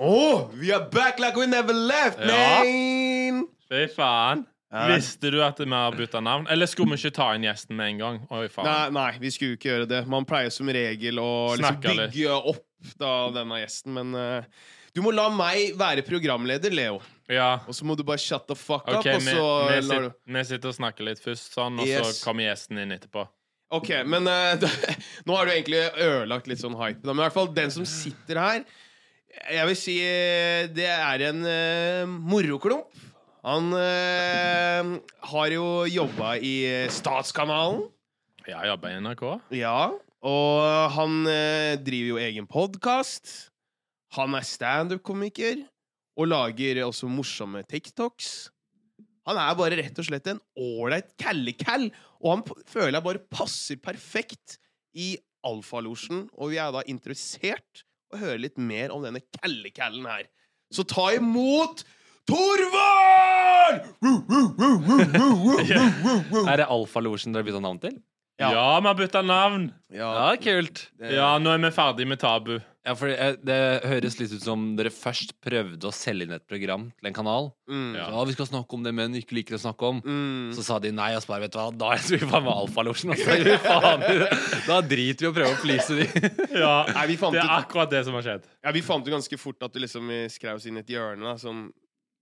Oh, we are back like we never left, Ja. man! Fy faen. Visste du at vi har bytta navn? Eller skulle vi ikke ta inn gjesten med en gang? Oi. Nei, nei, vi skulle ikke gjøre det. Man pleier som regel å liksom bygge opp da, denne gjesten, men uh, du må la meg være programleder, Leo. Ja. Og så må du bare shut the fuck okay, up, vi, så vi, sit, vi sitter og snakker litt først, sånn, og Yes. så kommer gjesten inn etterpå. OK, men eh, nå har du egentlig ødelagt litt sånn hype. Da. Men i hvert fall den som sitter her Jeg vil si eh, det er en uh, moroklump. Han eh, har jo jobba i eh, Statskanalen. Ja, jeg jobber i NRK. Ja, og han eh, driver jo egen podkast. Han er standup-komiker og lager også morsomme TikToks. Han er bare rett og slett en ålreit kallekall, og han føler jeg bare passer perfekt i Alfalosjen. Og vi er da interessert å høre litt mer om denne kallekallen her. Så ta imot Torvald! Er det Alfalosjen dere har bytta navn til? Ja. Ja, vi har bytta navn! Ja, Ja, kult. det- Ja, nå er vi ferdig med Tabu. Ja, for det, det høres litt ut som dere først prøvde å selge inn et program til en kanal. Mm. Ja. Så, ja, vi skal snakke om det menn ikke liker å snakke om. Mm. Så sa de nei, og så bare, vet du hva, da er vi faen meg Alfalosjen. og så er vi faen i det. Da driter vi i å prøve å please de. Ja, Nei, vi fant det er ut akkurat det som har skjedd. Ja, vi fant jo ganske fort at vi liksom vi skrev oss inn i et hjørne. Da, sånn,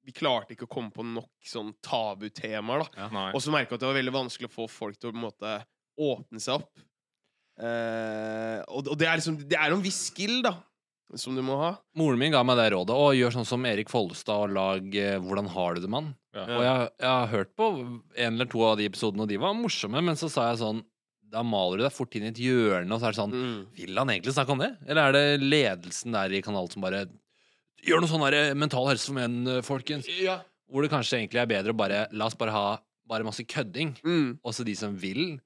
vi klarte ikke å komme på nok sånn tabutemaer. da. Nei. Og så merka jeg at det var veldig vanskelig å få folk til å på en måte åpne seg opp. Eh, og, og det er liksom Det er en viss skill, da, som du må ha. Moren min ga meg det rådet. Å, gjør sånn som Erik Follestad og lag eh, Hvordan har du det, mann? Ja. Og jeg, jeg har hørt på en eller to av de episodene, og de var morsomme, men så sa jeg sånn Da maler du deg fort inn i et hjørne, og så er det sånn Mm. Vil han egentlig snakke om det? Eller er det ledelsen der i kanalen som bare Gjør noe sånn der mental helse for menn, eh, folkens. Ja. Hvor det kanskje egentlig er bedre å bare La oss bare ha bare masse kødding. Mm. Og så de som vil,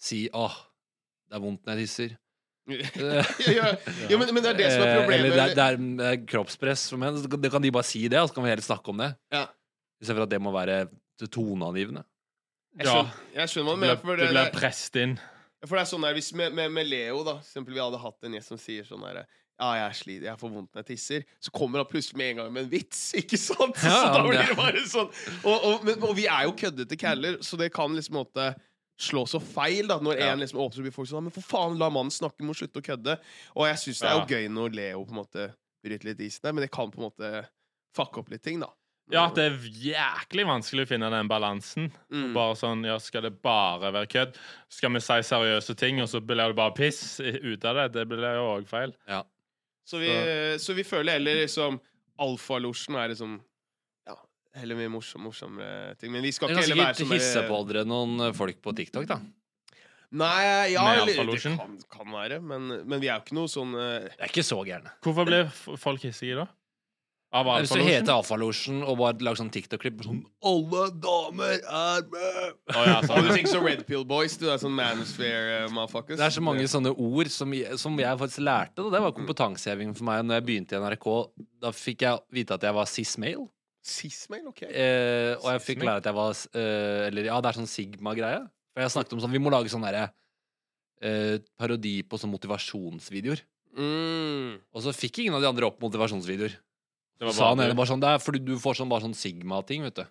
si åh, det er vondt når jeg tisser. ja, ja. Jo, men, men det er det som er Eh, problemet. Eller det er, det, er, det er kroppspress for menn. Det kan de bare si det, og så kan vi heller snakke om det. Ja. Istedenfor at det må være toneangivende. jeg, Ja. skjønner, jeg skjønner hva Du det, ble presset inn. for det er sånn her, hvis med, med, med Leo, da, for eksempel, vi hadde hatt en gjest som sier sånn her ja, jeg sliter, jeg får vondt når jeg tisser. Så kommer han plutselig med en gang med en vits, ikke sant? Så, Ja, da blir det bare sånn. Og, og, men, og vi er jo køddete caller, så det kan liksom måtte slå så feil da Når Ja. en liksom åpner, så blir folk sånn Men for faen, la mannen snakke, må slutte å kødde. Og jeg syns det er jo Ja. gøy når Leo på en måte bryter litt isen der, men det kan på en måte fucke opp litt ting, da. Ja, at det er jæklig vanskelig å finne den balansen. Mm. Bare sånn, ja, Skal det bare være kødd? Skal vi si seriøse ting, og så blir det bare piss ut av det? Det blir jo òg feil. Så vi, så vi føler heller liksom Alfalosjen er liksom Ja, heller mye morsom, morsommere ting. Men vi skal ikke heller være sånn hisse på dere noen eh, folk på TikTok, da. Nei, ja, eller, det kan, kan være, men, men vi er jo ikke noe sånn uh, Det er ikke så gærne. Hvorfor ble folk hissige da? Av Hvis du heter Alfalosjen og bare lager sånn TikTok-klipp sånn Alle damer er med! Å, ja, Og du tenker så Red Pill Boys, du er sånn manosphere uh, motherfuckers. Det er så mange sånne ord som som jeg faktisk lærte. Og det var kompetanseheving for meg når jeg begynte i NRK. Da fikk jeg vite at jeg var cis-male. Cis-mail, OK. Eh, og jeg fikk lære at jeg var eh, Eller ja, det er sånn Sigma-greie. For jeg snakket om sånn Vi må lage sånn derre eh, parodi på sånn motivasjonsvideoer. Mm. Og så fikk ingen av de andre opp motivasjonsvideoer. Det var bare, sa han bare ene bare sånn Det er fordi du får sånn bare sånn Sigma-ting, vet du.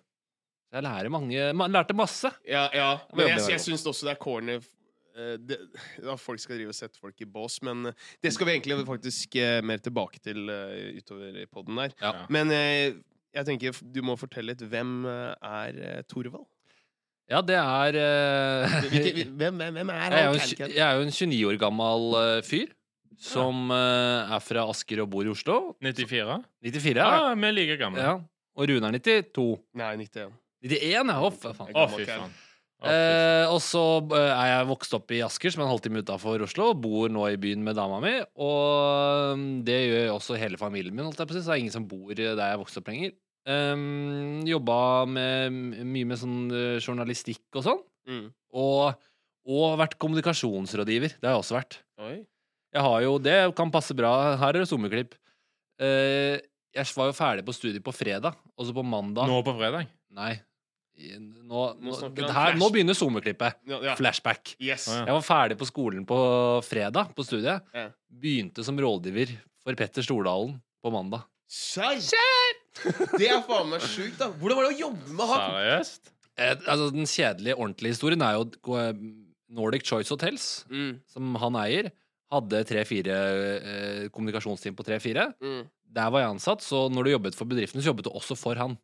Så jeg lærer mange Man lærte masse. Ja, ja. Men jeg, jeg jeg syns også det er corny eh, det, at folk skal drive og sette folk i bås, men eh, det skal vi egentlig faktisk eh, mer tilbake til utover i poden der. Ja. Ja. Men eh, jeg tenker du må fortelle litt. Hvem eh, er eh, Torvald? Ja, det er uh, hvem, hvem, hvem er jeg, jo han? jeg er jo en 29 år gammel uh, fyr. Som uh, er fra Asker og bor i Oslo. 94? 94, Ja, ja. vi er like gamle. ja. Og Rune er 92. Nei, 91. 91, ja. Å, faen. Å, fy faen. Å, fy faen. Eh, og så er jeg vokst opp i Asker, som er en halvtime utafor Oslo. og Bor nå i byen med dama mi. Og det gjør også hele familien min, holdt jeg på å si, så det er ingen som bor der jeg vokste opp lenger. Um, jobba med, mye med sånn eh, journalistikk og sånn. Mm. Og, og vært kommunikasjonsrådgiver. Det har jeg også vært. Oi. Jeg har jo, Det kan passe bra. Her er det sommerklipp. Uh, jeg var jo ferdig på studiet på fredag, og så på mandag Nå på fredag? Nei. Nå, nå, her, nå begynner sommerklippet. Ja, ja. Flashback. Yes. Ah, ja. Jeg var ferdig på skolen på fredag, på studiet. Ja. Begynte som rådgiver for Petter Stordalen på mandag. Serr? Det er faen meg sjukt, da. Hvordan var det å jobbe med han? Seriøst? Eh, altså, den kjedelige, ordentlige historien er jo eh, Nordic Choice Hotels, Mm, som han eier, hadde tre-fire eh, kommunikasjonsteam på tre-fire. mm. Der var jeg ansatt, så når du jobbet for bedriften, så jobbet du også for han.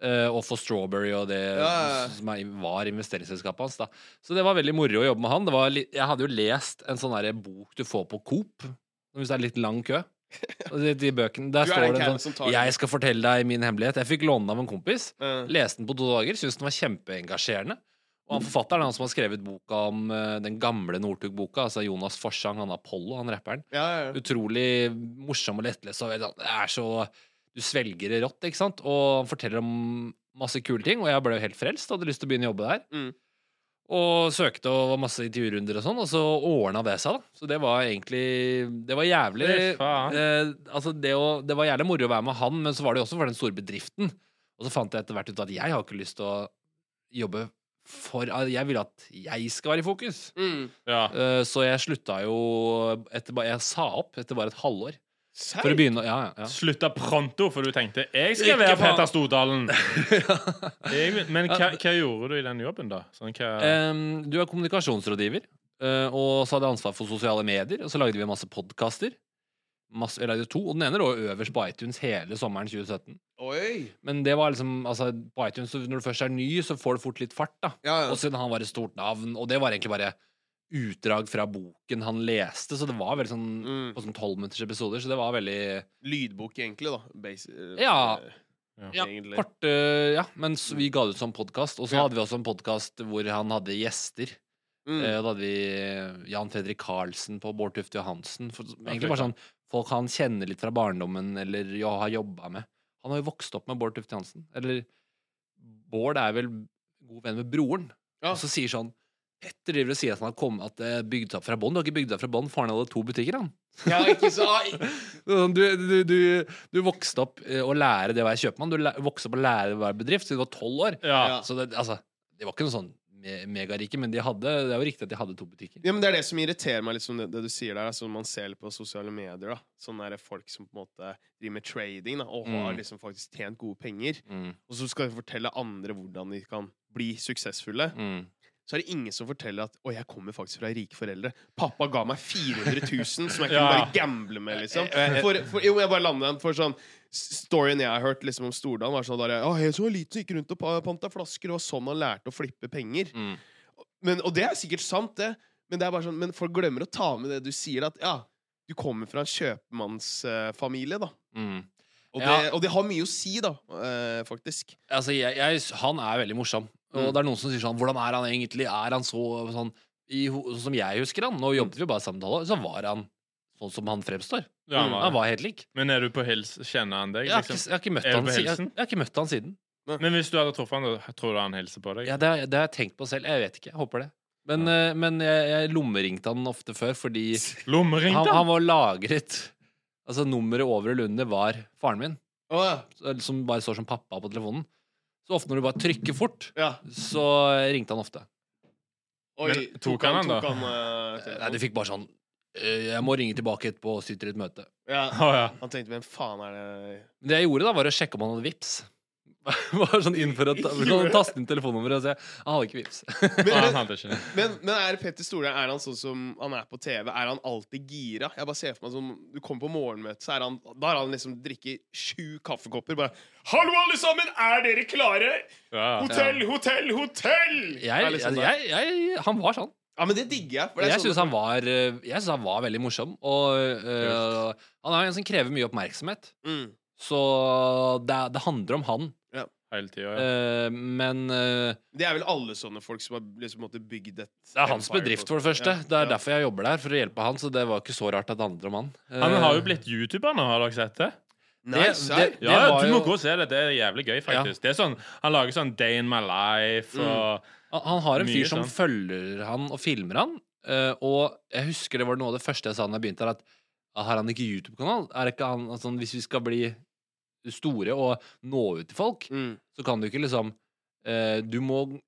Eh, og for Strawberry og det Ja, ja, ja. som er, var investeringsselskapet hans. da Så det var veldig moro å jobbe med han. Det var li jeg hadde jo lest en sånn der bok du får på Coop, hvis det er litt lang kø. De, de bøkene, Der er står det sånn Jeg skal fortelle deg min hemmelighet. Jeg fikk låne den av en kompis. Leste den på to dager, syntes den var kjempeengasjerende. Og han forfatteren han som har skrevet boka om uh, den gamle Northug-boka, altså Jonas Forsang, han Apollo, han rapperen. ja, ja. ja. Utrolig morsom og lettlest. Og det er så Du svelger det rått, ikke sant? Og han forteller om masse kule ting, og jeg ble jo helt frelst. og Hadde lyst til å begynne å jobbe der. Mm. Og søkte og var masse intervjurunder og sånn, og så ordna det seg, da. Så det var egentlig Det var jævlig eh, Altså, det, å, det var jævlig moro å være med han, men så var det jo også for den store bedriften. Og så fant jeg etter hvert ut at jeg har ikke lyst til å jobbe for Jeg vil at jeg skal være i fokus. Mm. Ja. Eh, Så jeg slutta jo etter, Jeg sa opp etter bare et halvår. For å begynne Ja, ja. ja. Slutta pronto, for du tenkte 'jeg skal være. Peter Stordalen'. Jeg- Men hva, hva gjorde du i den jobben, da? Sånn, hva, Em, du er kommunikasjonsrådgiver, eh, og så hadde jeg ansvar for sosiale medier. Og så lagde vi masse podkaster. Jeg lagde to, og den ene lå øverst på iTunes hele sommeren 2017. Oi. Men det var liksom altså, På iTunes, når du først er ny, så får du fort litt fart. da Ja, ja. Og siden han var et stort navn, og det var egentlig bare utdrag fra boken han leste, så det var veldig sånn Mm. på sånn tolvminuttersepisoder, så det var veldig Lydbok, egentlig, da. Basi ja. Ja. eh, Ja, egentlig. kort, eh, ja, men vi ga det ut som podkast. Og så Ja. hadde vi også en podkast hvor han hadde gjester. Mm. Eh, Da hadde vi Jan Fredrik Karlsen på Bård Tufte Johansen. For, egentlig bare sånn folk han kjenner litt fra barndommen, eller jo, har jobba med. Han har jo vokst opp med Bård Tufte Johansen. Eller Bård er vel god venn med broren. Ja. Og så sier sånn Petter driver og sier at han har kommet at det er bygd opp fra bånn. Du har ikke bygd opp fra bånn. Faren hadde to butikker, han. Ja, ikke så. Sånn, Du, du, du, du vokste opp eh, å lære det å være kjøpmann. Du vokste opp å lære det å være bedrift siden du var tolv år. ja. Så det, altså, det var ikke noe sånn megarike, men de hadde, det er jo riktig at de hadde to butikker. Ja, men Det er det som irriterer meg, liksom, det, det du sier der. Altså, man ser litt på sosiale medier. da Sånne der folk som på en måte driver med trading da og har Mm. liksom faktisk tjent gode penger. Mm, Og så skal de fortelle andre hvordan de kan bli suksessfulle. mm. Så er det ingen som forteller at 'Å, jeg kommer faktisk fra rike foreldre'. Pappa ga meg 400 000 som jeg kunne Ja. bare gamble med, liksom. Eh, eh, For, for, jo, jeg bare lander den. For sånn Storyen jeg har hørt liksom om Stordalen, var sånn der, «Å, Helt så liten gikk rundt og panta flasker, og sånn han lærte å flippe penger. Mm. Men, og det er sikkert sant, det. Men, det er bare sånn, men folk glemmer å ta med det du sier, at ja, du kommer fra en kjøpmannsfamilie, da. Mm. Og det, Ja. og det har mye å si, da, eh, faktisk. Altså, jeg, jeg, han er veldig morsom. Og Mm. det er noen som sier sånn Hvordan er han egentlig? Er han så sånn i, Sånn som jeg husker han, nå jobbet vi bare sammen et så var han sånn som han fremstår. Ja, han Mm, var Han var helt lik. Men er du på hils? Kjenner han deg? Jeg har Liksom? ikke, jeg har ikke møtt han. Jeg, jeg har ikke møtt han siden. Men hvis du hadde truffet han, tror du han hilser på deg? Ja, det, har- det har jeg tenkt på selv. Jeg vet ikke. Jeg håper det. Men, eh, men jeg, jeg lommeringte han ofte før fordi Lommeringte han, han? var lagret Altså, nummeret over eller under var faren min, oh, ja. som bare står som pappa på telefonen. Så ofte når du bare trykker fort, ja. så ringte han ofte. Oi, Men tok han han, da? tok han, eh, Nei, telefonen? du fikk bare sånn «Eh, Jeg må ringe tilbake etterpå og sitte i et møte. ja. Ja. Han tenkte 'hvem faen er det Men det jeg gjorde, da, var å sjekke om han hadde vips. Bare sånn inn for å sånn, taste inn telefonnummeret og si 'Jeg hadde ikke vips. Men, men, er Petter Stordalen Er han sånn som han er på TV? Er han alltid gira? Jeg bare ser for meg som Du kommer på morgenmøte, så er han Da har han liksom drikker sju kaffekopper. Bare 'Hallo, alle sammen! Er dere klare? Ja. Hotell, hotell, hotell!' Jeg, liksom jeg, sånn. jeg, jeg, han var sånn. Ja, men det digger jeg. For det er Jeg sånn- syns han, var, eh, han var veldig morsom. Og øh, han er en som krever mye oppmerksomhet. mm. Så det, det handler om han. Hele tida, ja. Eh, men eh, Det er vel alle sånne folk som har liksom bygd et det er hans empire bedrift, på- for det første. Ja, Det er ja. derfor jeg jobber der, for å hjelpe han. Så det var ikke så rart at andre mann om han. Eh, har jo blitt YouTuber nå, har dere sett det? Nei, det- serr? det- Ja, var du må jo- gå og se det. Det er jævlig gøy, faktisk. Det er sånn, Han lager sånn Day in my life og Han, han har en Mye fyr som sånn. følger han og filmer han. eh, og jeg husker det var noe av det første jeg sa da jeg begynte her, at ah, har han ikke YouTube-kanal? Er ikke han altså, Hvis vi skal bli store og nå ut til folk, Mm. så kan du ikke liksom eh, Du må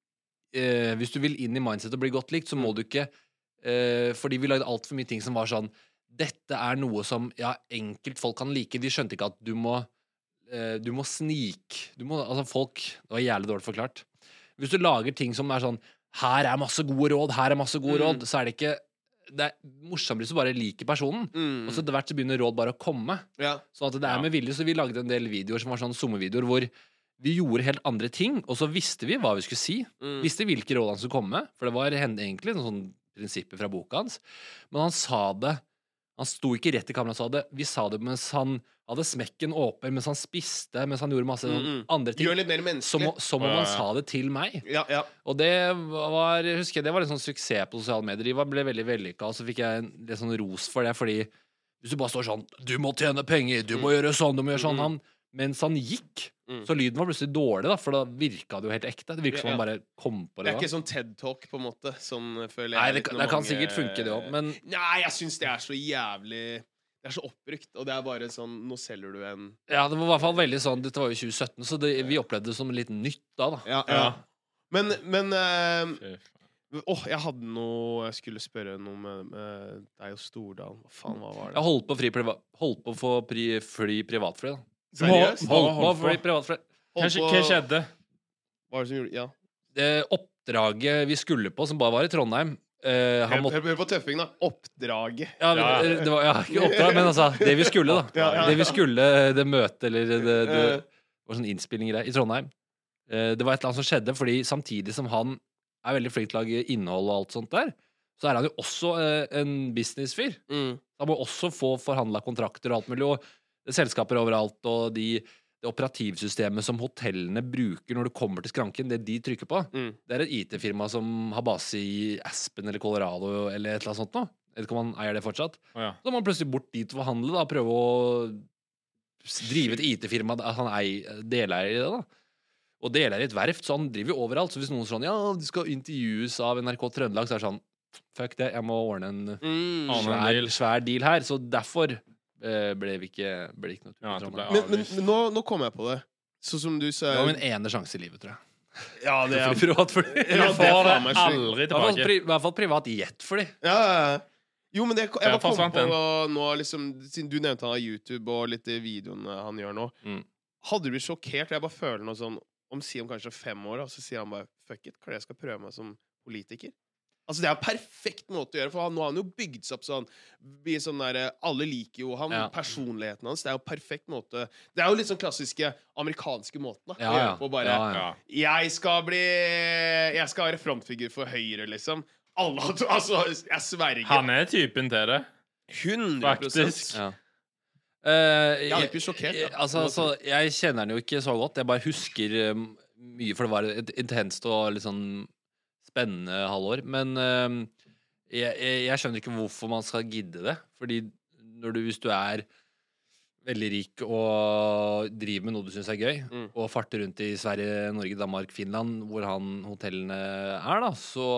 eh, Hvis du vil inn i mindset og bli godt likt, så må Mm. du ikke eh, Fordi vi lagde altfor mye ting som var sånn Dette er noe som ja, enkeltfolk kan like. De skjønte ikke at du må eh, Du må snike du må, Altså, folk Det var jævlig dårlig forklart. Hvis du lager ting som er sånn Her er masse gode råd, her er masse gode Mm. råd, så er det ikke Det er morsomt hvis du bare liker personen. Mm. Og så etter hvert så begynner råd bare å komme. ja. Sånn at det er med vilje, så vi lagde en del videoer som var sånn sommervideoer hvor vi gjorde helt andre ting, og så visste vi hva vi skulle si. Mm. Visste hvilke råd han skulle komme med, for det var egentlig noen sånne prinsipper fra boka hans. Men han sa det Han sto ikke rett i kameraet og sa det. Vi sa det mens han hadde smekken åpen, mens han spiste, mens han gjorde masse Mm, mm. andre ting. Gjør litt mer menneskelig. som om han sa det til meg. Ja, ja. Og det var husker jeg, det var en sånn suksess på sosiale medier. De ble veldig vellykka, og så fikk jeg en litt sånn ros for det, fordi hvis du bare står sånn 'Du må tjene penger, du må gjøre sånn, du må gjøre sånn' Mm. han, Mens han gikk, Mm. så lyden var plutselig dårlig, da, for da virka det jo helt ekte. Det virker som Ja, han bare kom på Det det. er da. ikke sånn TED-talk, på en måte. Sånn føler jeg Nei, det, kan- det kan mange- sikkert funke, det òg, men Nei, jeg syns det er så jævlig Det er så oppbrukt, og det er bare sånn Nå selger du en ja, det var i hvert fall veldig sånn Dette var jo 2017, så det, vi opplevde det som litt nytt da, da. Ja, ja. Ja. Men, men eh, faen. Åh, jeg hadde noe Jeg skulle spørre noe med, med deg og Stordalen. Hva faen, hva var Jeg det? holdt på fri holdt på å få pri, fly privatfly, da. Seriøst? Hva- hold, på å på? privatfly. Hva på- hva skjedde? Hva var det som gjorde Ja. Det oppdraget vi skulle på, som bare var i Trondheim eh, han måtte hør, på tøffing, da. Oppdraget. Ja, men, Ja. det var ja, ikke oppdrag, men altså Det vi skulle, da. Ja, ja, Det vi skulle, det møtet eller det, det, det Eh, var sånn innspilling i Trondheim. Eh, Det var et eller annet som skjedde, fordi samtidig som han er veldig flink til å lage innhold og alt sånt der, så er han jo også eh, en businessfyr. mm. Han må også få forhandla kontrakter og alt mulig, og selskaper overalt, og de, det operativsystemet som hotellene bruker når du kommer til skranken, det de trykker på, Mm. det er et IT-firma som har base i Aspen eller Colorado eller et eller annet sånt noe. Jeg vet ikke om han eier det fortsatt. Oh, ja. Så må han plutselig bort dit og forhandle, da, prøve å drive et IT-firma. Han er deleier i det, da. Og deleier i et verft, så han driver jo overalt. Så hvis noen sånn Ja, du skal intervjues av NRK Trøndelag, så er det sånn Fuck det, jeg må ordne en Mm. Svær, svær deal her. Så derfor ble vi ikke, ble ikke noe tur Ja, det ble Men, men, men nå, nå kom jeg på det. Sånn som du sa Det var min ene sjanse i livet, tror jeg. Ja, det er Fly privatfly. Ja, det er får det aldri I hvert fall tilbake. I hvert fall privat jetfly. Ja, ja, ja. Jo, men det, jeg Ja, bare kom på nå, liksom Siden du nevnte han har YouTube og litt de videoene han gjør nå. Mm. Hadde du blitt sjokkert? Jeg bare føler noe sånn om, si om kanskje fem år, og så sier han bare fuck it, kanskje jeg skal prøve meg som politiker? Altså Det er en perfekt måte å gjøre for han, nå har han jo bygd seg opp sånn, vi sånn der, Alle liker jo han, Ja. personligheten hans. Det er jo perfekt måte Det er jo litt sånn klassiske amerikanske måten da, Ja, å ja. på. Bare ja, ja. Ja. jeg skal bli Jeg skal være frontfigur for Høyre, liksom. Alle Altså, jeg sverger. Han er typen til det. 100 Faktisk. Ja. Uh, Jeg hadde ikke sjokkert, jeg- da. Altså, altså, jeg kjenner han jo ikke så godt. Jeg bare husker um, mye, for det var et intenst og litt sånn spennende halvår. Men um, jeg, jeg, jeg skjønner ikke hvorfor man skal gidde det. Fordi når du, hvis du er veldig rik og driver med noe du syns er gøy, Mm. og farter rundt i Sverige, Norge, Danmark, Finland, hvor han hotellene er, da, så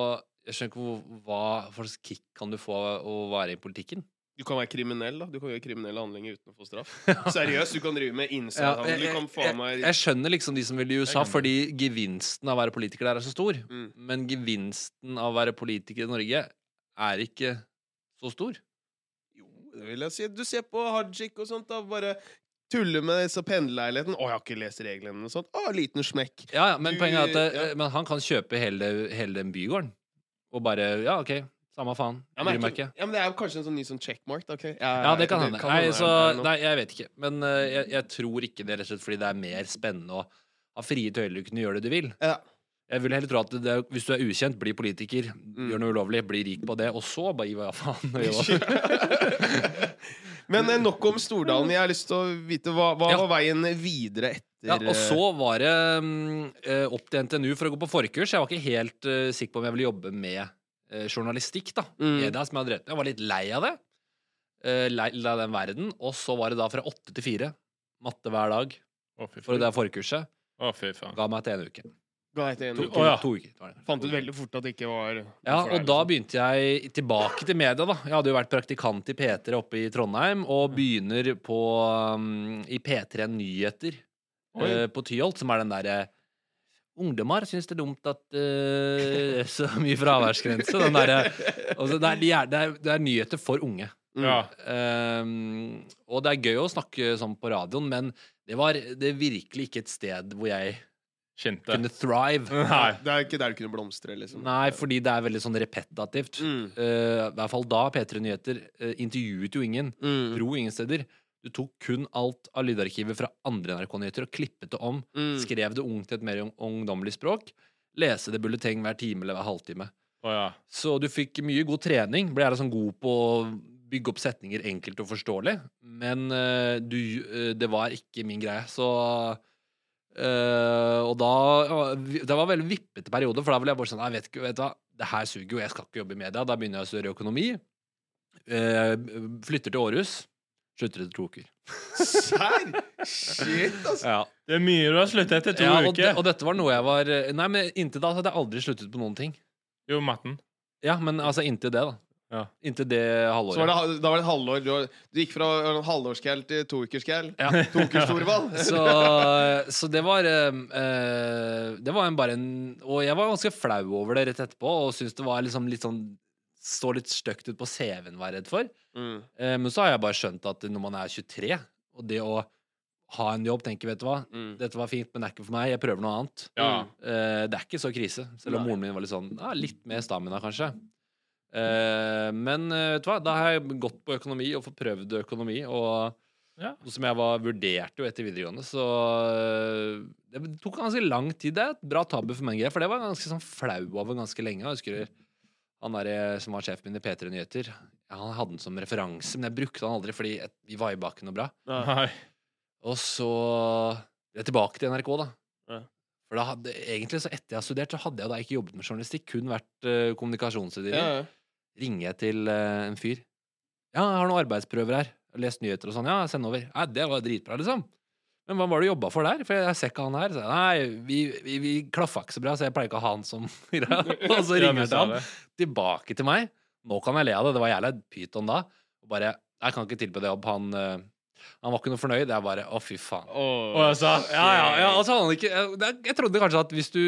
jeg skjønner ikke hvor, hva slags kick kan du få av å være i politikken. Du kan være kriminell, da. Du kan gjøre kriminelle handlinger uten å få straff. Seriøst, du kan drive med Ja, insiderhandel. jeg, jeg, jeg skjønner liksom de som vil i USA, fordi gevinsten av å være politiker der er så stor. Mm. Men gevinsten av å være politiker i Norge er ikke så stor. Jo, det vil jeg si. Du ser på Hajik og sånt, da. Bare tuller med disse pendlerleiligheten. Å, jeg har ikke lest reglene og sånt. Å, liten smekk. Ja, ja, men Du- poenget er at ja. eh, Men han kan kjøpe hele, hele den bygården. Og bare Ja, OK, samme faen. Ja, men, bryr ikke, ja, men det er jo kanskje en sånn ny sånn checkmark. da, okay? Ja, det kan hende. Nei, nei, jeg vet ikke. Men uh, jeg, jeg tror ikke det, rett og slett fordi det er mer spennende å ha frie tøyler og kunne gjøre det du vil. Ja. Jeg vil heller tro at det, hvis du er ukjent, bli politiker, Mm. gjør noe ulovlig, bli rik på det, og så bare gi hva faen. Men eh, nok om Stordalen. Jeg har lyst til å vite hva, hva Ja. var veien videre etter Ja, og så var det mm, eh, opp til NTNU for å gå på forkurs. Jeg var ikke helt uh, sikker på om jeg ville jobbe med eh, journalistikk. da Mm. Media som jeg hadde drevet med. Jeg var litt lei av det. Eh, lei av den verden. Og så var det da fra åtte til fire. Matte hver dag Å, fy for det der forkurset. Å, fy faen. Ga meg til en uke. Ga jeg til en uke. to, oh, ja. to uker. var det. Fant ut veldig fort at det ikke var Ja, og da liksom. begynte jeg tilbake til media, da. Jeg hadde jo vært praktikant i P3 oppe i Trondheim, og begynner på um, i P3 Nyheter eh, på Tyholt, som er den derre Ungdommer syns det er dumt at uh, det er så mye fraværsgrense. Den der, altså, det, er, det, er, det er nyheter for unge. Mm. Ja. Um, og det er gøy å snakke sånn på radioen, men det var det virkelig ikke et sted hvor jeg Kjente. kunne thrive. Nei. Det er ikke der du kunne blomstre, liksom. Nei, fordi det er veldig sånn repetativt. Mm. Uh, I hvert fall da P3 Nyheter uh, intervjuet jo ingen. Mm. Dro ingen steder. Du tok kun alt av lydarkivet fra andre NRK-nyheter og klippet det om. Mm. Skrev det ung til et mer ung- ungdommelig språk. Lese det bulleteng hver time eller hver halvtime. Oh, ja. Så du fikk mye god trening. Ble sånn god på å bygge opp setninger enkelt og forståelig. Men uh, du, uh, det var ikke min greie. Så Uh, Og da Det var en veldig vippete periode, for da ville jeg bare sånn Jeg vet ikke, vet du hva, det her suger jo, jeg skal ikke jobbe i media. Da begynner jeg å studere økonomi. Uh, flytter til Århus. Slutter etter to uker. Serr? Shit, altså. Ja. Det er mye du har sluttet etter to ja og, uker. De, og dette var noe jeg var Nei, men inntil da hadde jeg aldri sluttet på noen ting. Jo, matten. Ja, men altså inntil det, da. Ja. Inntil det halvåret. Så var det, da var det et halvår. Du, du gikk fra en halvårscal til toukerscal. Ja. Toukerstorvald. Så, så det var eh, eh, Det var en, bare en Og jeg var ganske flau over det rett etterpå, og syntes det var liksom litt sånn Så litt stygt ut på CV-en, var jeg redd for. Mm. Eh, men så har jeg bare skjønt at når man er 23, og det å ha en jobb tenker vet du hva, Mm. dette var fint, men det er ikke for meg, jeg prøver noe annet. Ja. Eh, det er ikke så krise, selv om Nei. moren min var litt sånn ja, litt mer stamina, kanskje. Eh, men eh, vet du hva, da har jeg gått på økonomi og fått prøvd økonomi, og Ja. som jeg var vurderte jo etter videregående, så eh, det tok ganske lang tid. Det er et bra tabu for meg, for det var ganske sånn flau over ganske lenge. Jeg husker han der eh, som var sjefen min i P3 Nyheter. Ja, han hadde den som referanse, men jeg brukte han aldri fordi jeg- vi viba ikke noe bra. Nei. Og så jeg er tilbake til NRK, da. Nei. For da hadde, egentlig så etter jeg har studert, så hadde jeg da ikke jobbet med journalistikk, kun vært uh, kommunikasjonsrådgiver. Ja, ja. Ringer jeg til uh, en fyr. Ja, jeg har noen arbeidsprøver her. Lest nyheter og sånn. Ja, send over. Ja, det var dritbra, liksom. Men hva var det du jobba for der? For jeg, ser ikke han her. Så, Nei, vi, vi, vi klaffa ikke så bra, så jeg pleier ikke å ha han som. Og så Ja, ringer sa han tilbake til meg. Nå kan jeg le av det. Det var jævla pyton da. Og bare Jeg kan ikke tilby deg jobb. Han, eh, han var ikke noe fornøyd. Jeg bare Å, fy faen. Oh, Og jeg sa Ja, ja, ja, altså han ikke jeg, jeg trodde kanskje at hvis du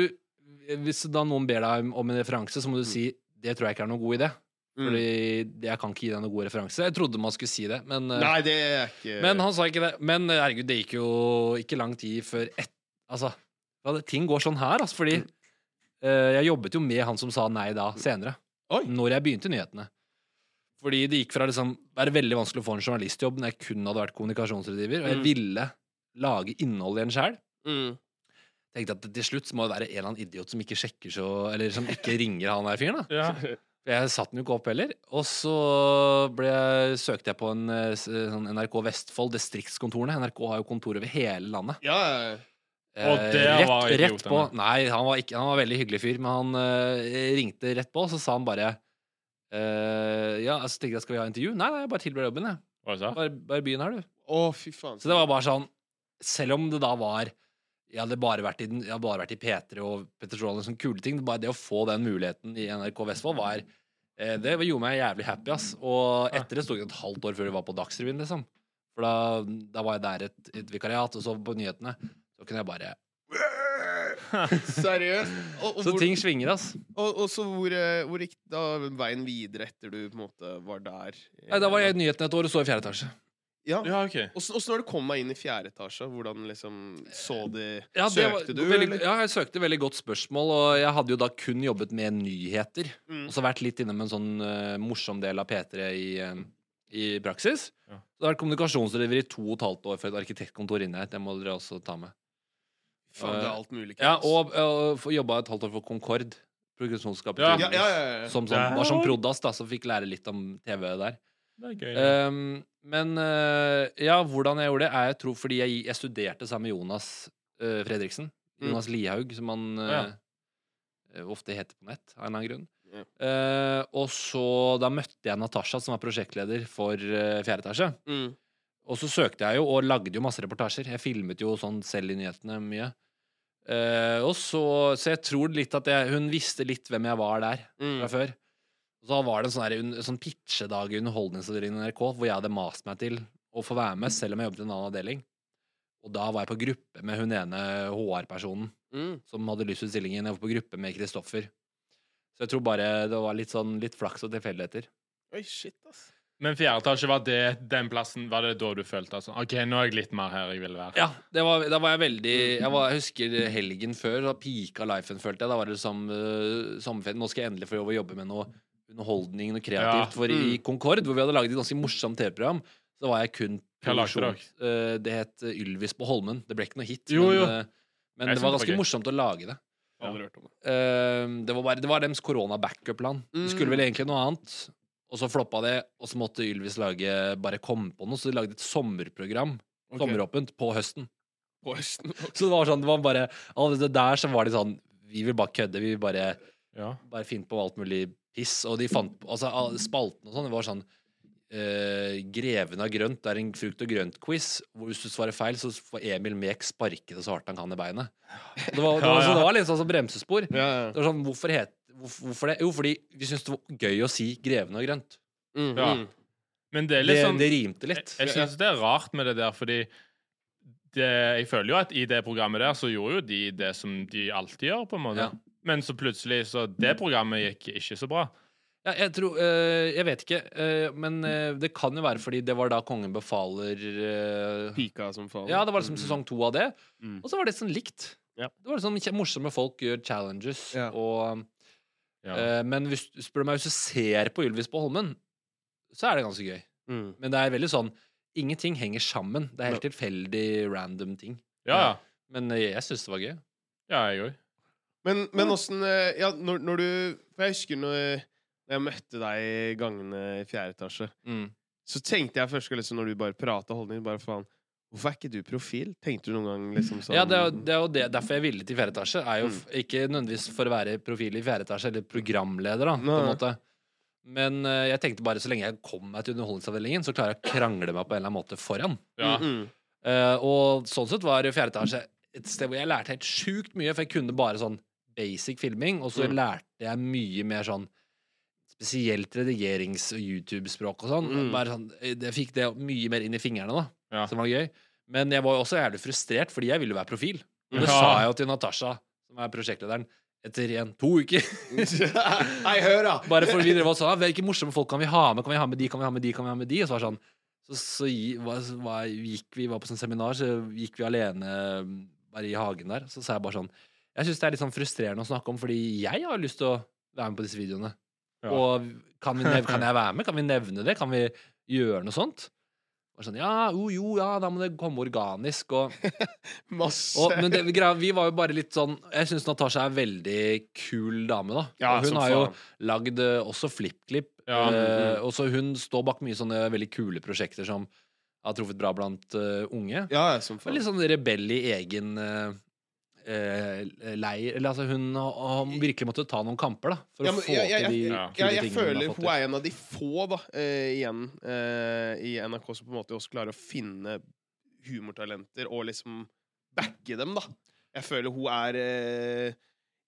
Hvis da noen ber deg om en referanse, så må du si Det tror jeg ikke er noen god idé. Mm. Fordi det- jeg kan ikke gi deg noen god referanse. Jeg trodde man skulle si det, men, eh, Nei, det er ikke men han sa ikke det. Men eh, herregud, det gikk jo ikke lang tid før ett Altså, ting går sånn her, altså, fordi uh, jeg jobbet jo med han som sa nei da, senere. Oi. Når jeg begynte nyhetene. Fordi det gikk fra liksom være veldig vanskelig å få en journalistjobb når jeg kun hadde vært kommunikasjonsrådgiver, og jeg Mm. ville lage innhold i en sjæl. mm. Tenkte at til slutt må det være en eller annen idiot som ikke sjekker så Eller som ikke ringer han der fyren, da. Ja. Jeg satte den jo ikke opp heller. Og så ble, søkte jeg på en eh, sånn NRK Vestfold, distriktskontorene. NRK har jo kontor over hele landet. Ja, og det Eh, Og det rett, var rett på. Nei, han var, ikke, han var veldig hyggelig fyr, men han eh, ringte rett på, og så sa han bare eh, Ja, så tenkte jeg skal vi ha intervju? Nei, nei, jeg bare tilbyr jobben, jeg. Hva sa Bare, bare byen her, du. Å, fy faen. Så det var bare sånn Selv om det da var Jeg hadde bare vært i, den, jeg bare vært i P3 og Petter og sånne kule ting. Bare det å få den muligheten i NRK Vestfold var eh, Det gjorde meg jævlig happy, ass. Og etter det sto det et halvt år før vi var på Dagsrevyen, liksom. For da, da var jeg der et, et vikariat, og så på nyhetene. Så kunne jeg bare Seriøst? Og, og, Så hvor, ting svinger, ass. og, og så hvor, eh, hvor gikk da veien videre etter du på en måte var der? Nei, da var jeg i nyhetene et år og så i fjerde etasje. Ja. Ja, OK. Åssen var det å komme deg inn i fjerde etasje? Hvordan liksom så de Ja, det var- Søkte du, veldig, eller? Ja, jeg søkte veldig godt spørsmål, og jeg hadde jo da kun jobbet med nyheter. Mm. Og så vært litt innom en sånn uh, morsom del av P3 i, uh, i praksis. Ja. Så har vært kommunikasjonsdriver i to og et halvt år for et arkitektkontor inne her. Det må dere også ta med. Faen, det er alt mulig. Ja, Kenneth. og, og jobba et halvt år for Concord. Produksjonsselskapet Ja. ja, ja, ja, ja. Som, som var som Prodas, da, som fikk lære litt om TV der. Det er gøy. Um, men uh, ja, hvordan jeg gjorde det, er jeg tror fordi jeg, jeg studerte sammen med Jonas uh, Fredriksen. Mm. Jonas Lihaug, som han uh, Ja. uh, ofte heter på nett, av en eller annen grunn. Ja. Uh, og så da møtte jeg Natasha, som var prosjektleder for uh, Fjerde etasje. Mm. Og så søkte jeg jo, og lagde jo masse reportasjer. Jeg filmet jo sånn selv i nyhetene mye. Uh, og så, så jeg tror litt at jeg, hun visste litt hvem jeg var der Mm. fra før. Så var det en sånn, un- sånn pitchedag i Underholdningsavdelingen i NRK hvor jeg hadde mast meg til å få være med, selv om jeg jobbet i en annen avdeling. Og da var jeg på gruppe med hun ene HR-personen Mm. som hadde lyst ut stillingen. Jeg var på gruppe med Kristoffer. Så jeg tror bare det var litt sånn litt flaks og tilfeldigheter. Oi, shit, ass. Men fjerde etasje, var det den plassen Var det da du følte at sånn OK, nå er jeg litt mer her jeg vil være? Ja, det var, da var jeg veldig jeg, var, jeg husker helgen før, da pika lifen, følte jeg. Da var det liksom uh, sommerferie. Nå skal jeg endelig få jobbe med noe underholdning, noe kreativt. Ja. For i Concord, hvor vi hadde laget et ganske morsomt TV-program, så var jeg kun produksjon- uh, det het uh, Ylvis på Holmen. Det ble ikke noe hit, Jo, men, jo. uh, men det var var det var ganske morsomt å lage det. Aldri hørt om det. Uh, det var bare Det var deres korona-backup-plan. Det skulle Mm. vel egentlig noe annet, og så floppa det, og så måtte Ylvis lage bare komme på noe, så de lagde et sommerprogram, Okay. sommeråpent, på høsten. På høsten. Så det var sånn, det var bare Allerede der så var de sånn Vi vil bare kødde, vi vil bare, Ja. bare finne på alt mulig piss. Og de fant på Altså, spalten og sånn, det var sånn uh, Greven av grønt det er en frukt- og grønt-quiz. Hvor hvis du svarer feil, så får Emil Mek Sparket så hardt han kan i beinet. Og Det var, det var, Ja, så ja. det var litt sånn som bremsespor. Ja, ja. Det var sånn, hvorfor, het, hvorfor, hvorfor det? Jo, fordi vi syntes det var gøy å si Greven av grønt. Mm, Ja. mm. Men det er Det, litt sånn det rimte litt. Jeg, jeg syns det er rart med det der, fordi det, jeg føler jo at i det programmet der så gjorde jo de det som de alltid gjør, på en måte. Ja. Men så plutselig så Det programmet gikk ikke så bra. Ja, jeg tror eh, Jeg vet ikke, eh, men eh, det kan jo være fordi det var da Kongen befaler Pika som faller. Ja, det var liksom sesong to av det. Mm. Og så var det sånn likt. Ja. Det var sånn morsomme folk gjør challenges. Ja. Og, Ja. eh, men hvis, spør du meg, hvis du ser på Ylvis på Holmen, så er det ganske gøy. Mm. Men det er veldig sånn Ingenting henger sammen. Det er helt tilfeldig, random ting. ja, ja. Men jeg syns det var gøy. ja jeg òg. Men, men åssen eh, Ja, når, når du For jeg husker når, jeg møtte deg i gangene i fjerde etasje, Mm. så tenkte jeg først liksom, når du bare prata holdning bare faen Hvorfor er ikke du profil? Tenkte du noen gang liksom sånn Ja, det er, jo- det er jo det, derfor jeg ville til fjerde etasje. Er jo Mm. ikke nødvendigvis for å være profil i fjerde etasje, eller programleder, da, på en måte. Men uh, jeg tenkte bare så lenge jeg kom meg til Underholdningsavdelingen, så klarer jeg å krangle meg på en eller annen måte foran. Ja. Mm, -hmm. uh, og sånn sett var fjerde etasje et sted hvor jeg lærte helt sjukt mye, for jeg kunne bare sånn basic filming, og så Mm. lærte jeg mye mer sånn spesielt redigerings- og YouTube-språk og sånn. Mm. Sånn. Jeg fikk det mye mer inn i fingrene, da, Ja. som var gøy. Men jeg var også jævlig frustrert, fordi jeg ville være profil. Og det Ja. sa jeg jo til Natasha, som er prosjektlederen, etter igjen to uker. Nei, hør, da! Bare for vi drev og sa hvilke morsomme folk kan vi ha med? Kan vi ha med de, kan vi ha med de, kan vi ha med de? Og så var det sånn Så, så var, var, gikk vi var på sånn seminar, så gikk vi alene bare i hagen der. Så sa jeg bare sånn Jeg syns det er litt sånn frustrerende å snakke om, fordi jeg har lyst til å være med på disse videoene. Ja. Og kan, vi nev kan jeg være med? Kan vi nevne det? Kan vi gjøre noe sånt? Og sånn, ja, jo, jo, ja, da må det komme organisk. Og, Masse. og, men det, vi var jo bare litt sånn Jeg syns Natasha er en veldig kul dame, da. Ja, og hun har jo lagd eh, også FlippKlipp. Ja. eh, og så hun står bak mye sånne veldig kule prosjekter som har truffet bra blant uh, unge. Ja, som faen. Litt sånn rebell i egen eh, leir. Eller altså, hun har, virkelig måttet ta noen kamper, da. For Ja, å få jeg, jeg, til de Ja. kule jeg, jeg tingene hun føler fått hun er en av de få da, eh, igjen eh, i NRK som på en måte også klarer å finne humortalenter og liksom backe dem, da. Jeg føler hun er eh,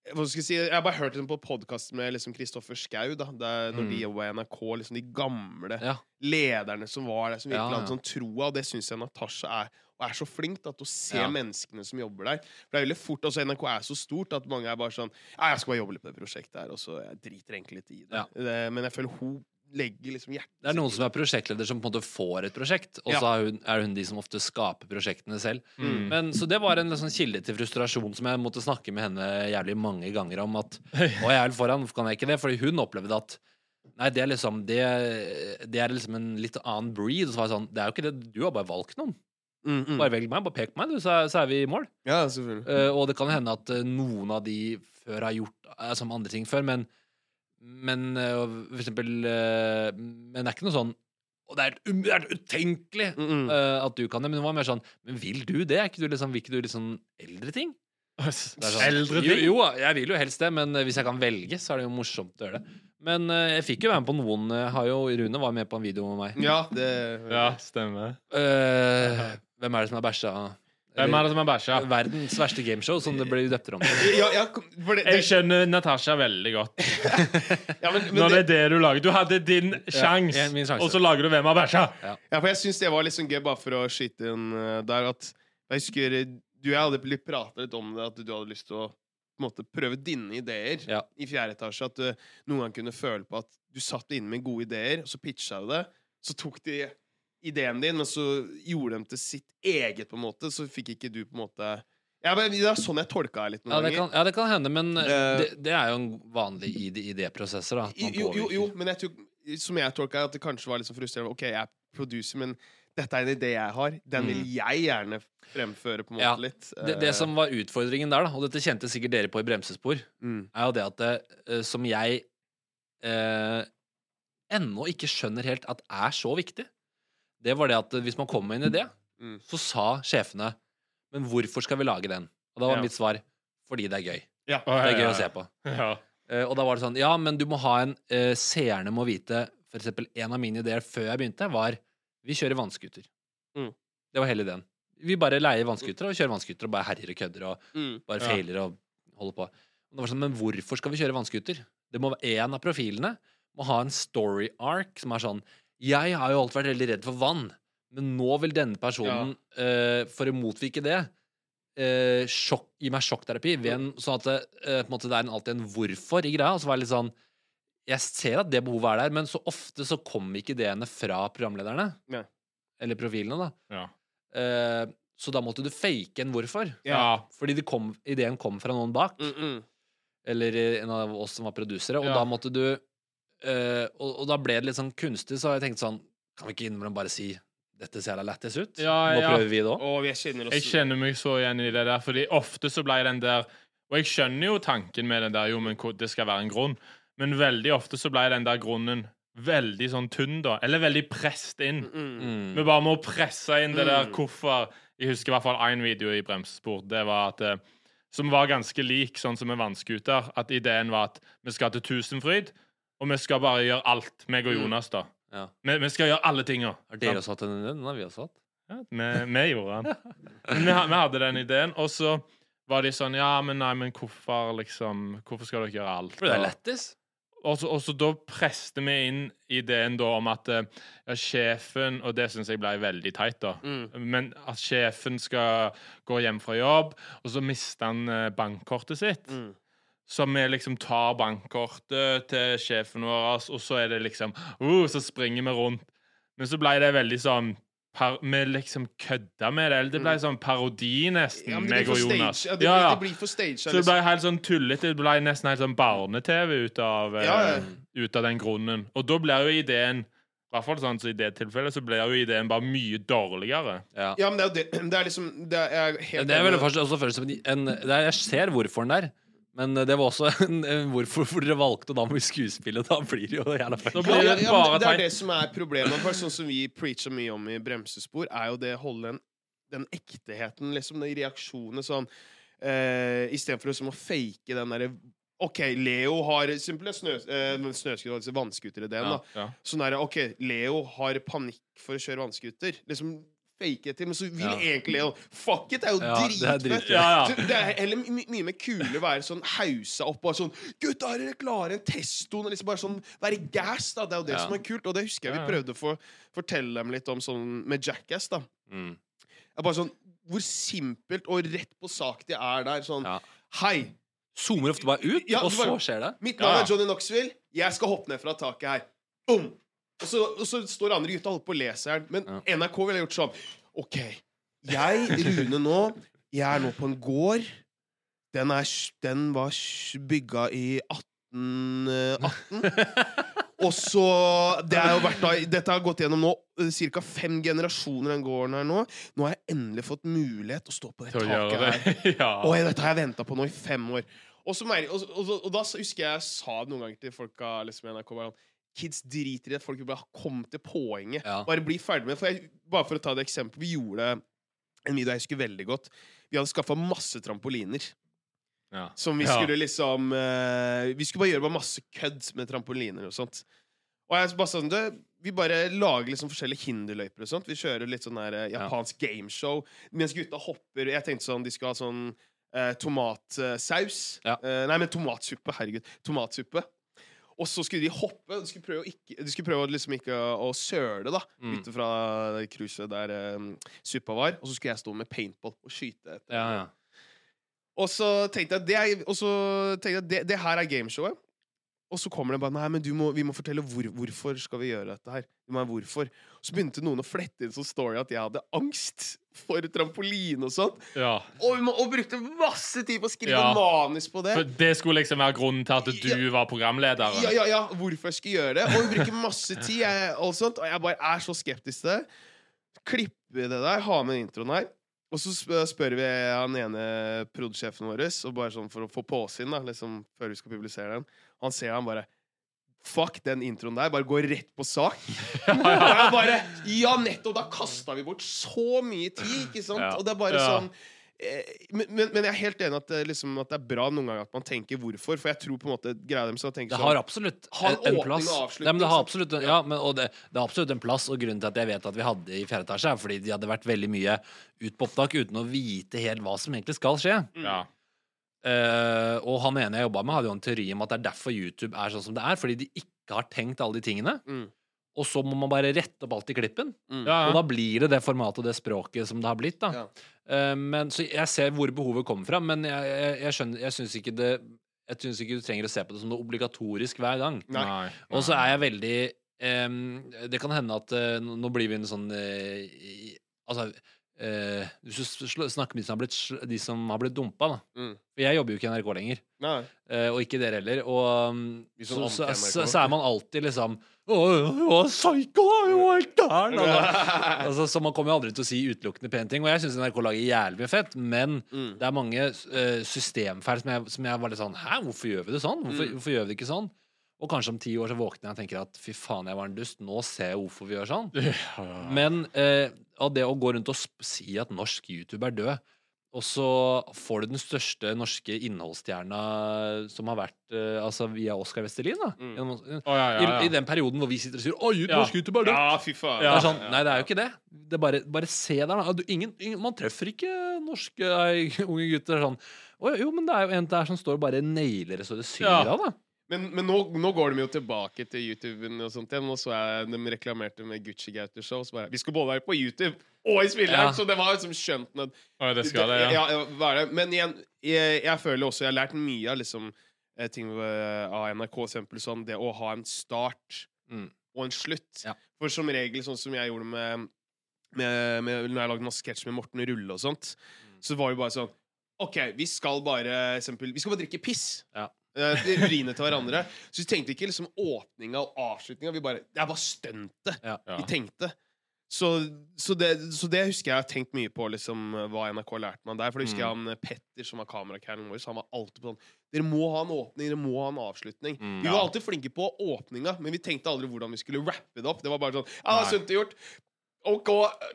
jeg si? Jeg har bare hørt den på podkast med liksom Kristoffer Schau. Da, der, når de Mm. jobba i NRK. Liksom de gamle Ja. lederne som var der, som virkelig Ja, hadde sånn troa. Og det syns jeg Natasha er. Og er så flink da, til å se Ja. menneskene som jobber der. For det er veldig fort, altså NRK er så stort at mange er bare sånn Ja, jeg skal bare jobbe litt på det prosjektet her, og så jeg driter egentlig litt i det. Det men jeg føler hun legger liksom hjertet Det er noen som er prosjektleder som på en måte får et prosjekt, og Ja. så er hun, er hun de som ofte skaper prosjektene selv. Mm. Men, så det var en liksom kilde til frustrasjon som jeg måtte snakke med henne jævlig mange ganger om. At Og jeg er vel foran, hvorfor kan jeg ikke det? Fordi hun opplevde at Nei, det er liksom Det, det er liksom en litt annen breed. Og så var jeg sånn Det er jo ikke det. Du har bare valgt noen. Mm, mm. Bare velg meg. Bare pek på meg, du, så så er vi i mål. Ja, selvfølgelig. uh, og det kan hende at uh, noen av de før har gjort uh, som andre ting før, men Men eh, for eksempel eh, Men det er ikke noe sånn Og det er, um, det er utenkelig Mm, mm. Uh, at du kan det. Men det var mer sånn Men vil du det? Er ikke du liksom, vil ikke du litt sånn eldre ting? Sånn, Eldre ting? jo, jeg vil jo helst det, men hvis jeg kan velge, så er det jo morsomt å gjøre det. Men uh, jeg fikk jo være med på noen har jo, Rune var med på en video med meg. Ja, det Ja, stemmer. Eh, hvem er det som har bæsja? Hvem er det som er bæsja? Verdens verste gameshow, som det blir døpt om ja, ja, for det, Jeg skjønner Natasha veldig godt. ja, men, men Når det det, er det du lager. Du hadde din sjans, ja, sjanse. og så lager du Hvem har bæsja? ja, for jeg syns det var litt sånn gøy, bare for å skyte inn eh, der, at Jeg husker du og jeg hadde blitt pratet litt om det, at du hadde lyst til å på en måte, prøve dine ideer Ja. i fjerde etasje. At du noen gang kunne føle på at du satt inne med gode ideer, og så pitcha du det. Så tok de ideen din, men så gjorde de til sitt eget, på en måte. Så fikk ikke du på en måte ja, men Det er sånn jeg tolka det litt noen Ja, det ganger. kan, ja, det kan hende, men uh, det, det er jo en vanlig idéprosesser. Jo, jo, jo, men jeg tror, som jeg tolka at det kanskje var litt sånn frustrerende. OK, jeg er producer, men dette er en idé jeg har. Den vil jeg gjerne fremføre, på en måte, Ja. litt. Det, det som var utfordringen der, da, og dette kjente sikkert dere på i bremsespor, mm. er jo det at det, eh, som jeg eh, ennå ikke skjønner helt at er så viktig, det var det at eh, hvis man kom med en idé, Mm. så sa sjefene Men hvorfor skal vi lage den? Og da var Ja. mitt svar fordi det er gøy. Ja. Det er gøy å se på. Ja. Uh, og da var det sånn Ja, men du må ha en uh, Seerne må vite For eksempel en av mine ideer før jeg begynte, var Vi kjører vannskuter. Mm. Det var hele ideen. Vi bare leier vannskutere og kjører vannskutere og bare herjer og kødder og Mm. bare feiler og holder på. Og det var sånn, Men hvorfor skal vi kjøre vannskuter? Det må være En av profilene må ha en story arc som er sånn Jeg har jo alltid vært veldig redd for vann, men nå vil denne personen, eh, for å motvike det, eh, sjokk, gi meg sjokkterapi. Ved en, sånn at det, eh, på en måte, det er en, alltid en hvorfor i greia. Og så var det litt sånn Jeg ser at det behovet er der, men så ofte så kommer ikke ideene fra programlederne. Ja. Eller profilene, da. Ja. Eh, så da måtte du fake en hvorfor. Ja. Fordi det kom, ideen kom fra noen bak. Mm, mm. Eller eh, en av oss som var produsere. Og Ja. da måtte du eh, og, og da ble det litt sånn kunstig, så har jeg tenkt sånn Kan vi ikke innimellom bare si dette ser da lættis ut? Ja, Nå ja. prøver vi det òg. Jeg kjenner meg så igjen i det der, fordi ofte så ble den der Og jeg skjønner jo tanken med den der, jo, men det skal være en grunn, men veldig ofte så ble den der grunnen veldig sånn tynn, da. Eller veldig presset inn. mm. Mm. Vi bare må presse inn det der Mm. hvorfor Jeg husker i hvert fall én video i Bremsespor. Det var at eh, Som var ganske lik sånn som med vannskuter. At ideen var at vi skal til Tusenfryd, og vi skal bare gjøre alt, meg og Mm. Jonas, da. Ja. Vi, vi skal gjøre alle tinga. Har dere satt den ideen? Den har vi også hatt. Ja, vi, vi gjorde den. Vi, vi hadde den ideen, og så var de sånn Ja, men nei, men hvorfor liksom Hvorfor skal dere gjøre alt? For det er lettis. og så, og så da preste vi inn ideen da om at eh, ja, sjefen Og det syns jeg ble veldig teit, da. Mm. Men at sjefen skal gå hjem fra jobb, og så mister han eh, bankkortet sitt. Mm. Så vi liksom tar bankkortet til sjefen vår, og så er det liksom uh, Så springer vi rundt. Men så ble det veldig sånn par, Vi liksom kødda med det. Eller det ble sånn parodi, nesten, Ja, meg og Jonas. stage. Ja, det, Ja, blir, det blir for stage. Så det ble helt sånn tullete. Det ble nesten helt sånn barne-TV ut av, eh, Ja, ja. ut av den grunnen. Og da blir jo ideen I hvert fall sånn så i det tilfellet så blir jo ideen bare mye dårligere. Ja. Ja, men det er jo det. Det er liksom det er, jeg helt Det er vel først også føles en, en det er, Jeg ser hvorfor den der, men det var også en, en hvorfor hvor dere valgte da med skuespillet. Da blir det jo jævla feil. Ja, ja, det ja, det er det som er problemet. For sånn som vi preacher mye om i bremsespor, er jo det å holde den, den ekteheten, liksom, de reaksjonene sånn uh, Istedenfor liksom å fake den derre OK, Leo har Simpelthen snø, uh, snøskuter, altså vannscooterideen. Ja. Ja. Sånn der, OK, Leo har panikk for å kjøre vannskuter. Liksom fake etter, men så vil Ja. egentlig Leo Fuck it, det er jo Ja, det er dritfett! dritfett. Ja, ja. Det er heller my mye mer kulere å være sånn hausa opp og sånn Gutta, er dere klare? En testoen? Liksom bare sånn Være gass, da. Det er jo det Ja. som er kult. Og det husker jeg vi prøvde å få fortelle dem litt om sånn med Jackass, da. Mm. Bare sånn Hvor simpelt og rett på sak de er der. Sånn Ja. Hei, Zoomer ofte bare ut, Ja, og bare, så skjer det. mitt navn ja. er Johnny Knoxville. Jeg skal hoppe ned fra taket her. Boom! Og så, og så står andre gutta og holder på å lese her. Men. NRK ville gjort sånn OK, jeg, Rune nå, jeg er nå på en gård. Den, er, den var bygga i 1818. Og så det er jo vært Dette har gått gjennom nå ca. fem generasjoner, den gården her nå. Nå har jeg endelig fått mulighet å stå på det taket her. ja. Og dette har jeg venta på nå i fem år. Og, så og, og, og da husker jeg jeg sa det noen ganger til folka liksom, i NRK bare, Kids driter i at Folk vil bare komme til poenget. Ja. Bare bli ferdig med det. For jeg, bare for å ta et eksempel. Vi gjorde en video jeg husker veldig godt. Vi hadde skaffa masse trampoliner. Ja. Som vi Ja. skulle liksom uh, Vi skulle bare gjøre bare masse kødd med trampoliner og sånt. Og jeg bare sånn du, Vi bare lager liksom forskjellige hinderløyper og sånt. Vi kjører litt sånn der eh, japansk gameshow mens gutta hopper. Jeg tenkte sånn de skal ha sånn uh, tomatsaus. Ja. Uh, nei, men tomatsuppe. Herregud. Tomatsuppe. Og så skulle de hoppe. De skulle prøve ikke, de skulle prøve liksom ikke å søle, da. Mm. Ute fra cruiset der um, suppa var. Og så skulle jeg stå med paintball og skyte. etter. Ja, ja. Og så tenkte jeg, det, er, og så tenkte jeg det, det her er gameshowet. Og så kommer det bare Nei, men du må, vi må fortelle hvor, hvorfor skal vi gjøre dette her. Du må hvorfor. Så begynte noen å flette inn sånn story at jeg hadde angst for trampoline og sånt. Ja. Og, og brukte masse tid på å skrive Ja. manus på det. For det skulle liksom være grunnen til at du var programleder? Ja, ja, ja, hvorfor jeg skulle gjøre det. Og vi bruker masse tid, jeg, og sånt, og jeg bare er så skeptisk til det. Klippe det der, ha med introen her. Og så sp- spør vi han ene produsjefen vår, og bare sånn for å få påsyn, da, liksom, før vi skal publisere den. Han ser han bare Fuck den introen der. Bare gå rett på sak. Og jeg bare Ja, nettopp! Da kasta vi bort så mye tid, ikke sant? Ja. Og det er bare Ja. sånn eh, men, men, men jeg er helt enig at det, liksom, at det er bra noen ganger at man tenker hvorfor. For jeg tror på en måte greia dem så Det sånn har absolutt en en, plass. Nei, men det har absolutt, ja, men, og det, det har absolutt en plass, og grunnen til at jeg vet at vi hadde i fjerde etasje, er fordi de hadde vært veldig mye ut på opptak uten å vite helt hva som egentlig skal skje. Ja. Eh, og han ene jeg jobba med, hadde jo en teori om at det er derfor YouTube er sånn som det er, fordi de ikke har tenkt alle de tingene. Mm. Og så må man bare rette opp alt i klippen. Mm. Ja, Og da blir det det formatet og det språket som det har blitt. da Ja. Uh, men, Så jeg ser hvor behovet kommer fra, men jeg, jeg, jeg skjønner Jeg syns ikke det Jeg synes ikke du trenger å se på det som noe obligatorisk hver gang. Nei. Nei. Og så er jeg veldig um, Det kan hende at uh, nå blir vi en sånn i- Altså eh, Hvis du snakker med de som har blitt, de som har blitt dumpa, da. Mm. For jeg jobber jo ikke i NRK lenger. Eh, og ikke dere heller. Og um, så, så, så, så er man alltid liksom psycho, altså, så man kommer jo aldri til å si utelukkende pene ting. Og jeg syns NRK lager jævlig mye fett, men Mm. det er mange uh, systemfeil som jeg, som jeg var litt sånn Hæ, hvorfor gjør vi det sånn? Hvorfor, Mm. hvorfor gjør vi det ikke sånn? Og kanskje om ti år så våkner jeg og tenker at fy faen, jeg var en dust. Nå ser jeg hvorfor vi gjør sånn. Men eh, av det å gå rundt og sp si at norsk YouTube er død, og så får du den største norske innholdsstjerna som har vært eh, altså via Oscar Westerlin, da. Mm. Gjennom, Å, ja, ja, I. I den perioden hvor vi sitter og sier 'Å, Ja. norsk YouTube er død'. Ja, fy faen. Det er sånn, Nei, det er jo ikke det. det er bare, bare se der, da. Du, ingen, ingen, man treffer ikke norske nei, unge gutter sånn. Å, jo, men det er jo en der som står og bare nailer det så det synger Ja. av, da. Men, men nå, nå går de jo tilbake til YouTuben og sånt igjen. Nå så jeg de reklamerte med Gucci Gauter Show. Så bare, vi skal både være på YouTube og i spilleren! Ja. Så det var liksom skjønt med Oi, det skal det, ja. ja, det? Men igjen, jeg, jeg føler også Jeg har lært mye av liksom eh, ting av NRK, eksempel sånn det å ha en start Mm. og en slutt. Ja. For som regel, sånn som jeg gjorde med, med, med Når jeg lagde masse sketsj med Morten Rulle og sånt, Mm. så var det bare sånn OK, vi skal bare eksempel, Vi skal bare drikke piss. Ja. Eh, urine til hverandre. Så vi tenkte ikke liksom åpninga og avslutninga. Vi bare, det er bare stuntet Ja. Vi tenkte. Så, så, det, så det husker jeg har tenkt mye på, liksom, hva NRK lærte meg der. For det husker jeg Mm. han Petter, som var kamerakeren vår, så han var alltid på sånn Dere må ha en åpning, dere må ha en avslutning. Mm. vi Ja. var alltid flinke på åpninga, men vi tenkte aldri hvordan vi skulle rappe det opp. Det var bare sånn Ja, Nei. sunt gjort. OK,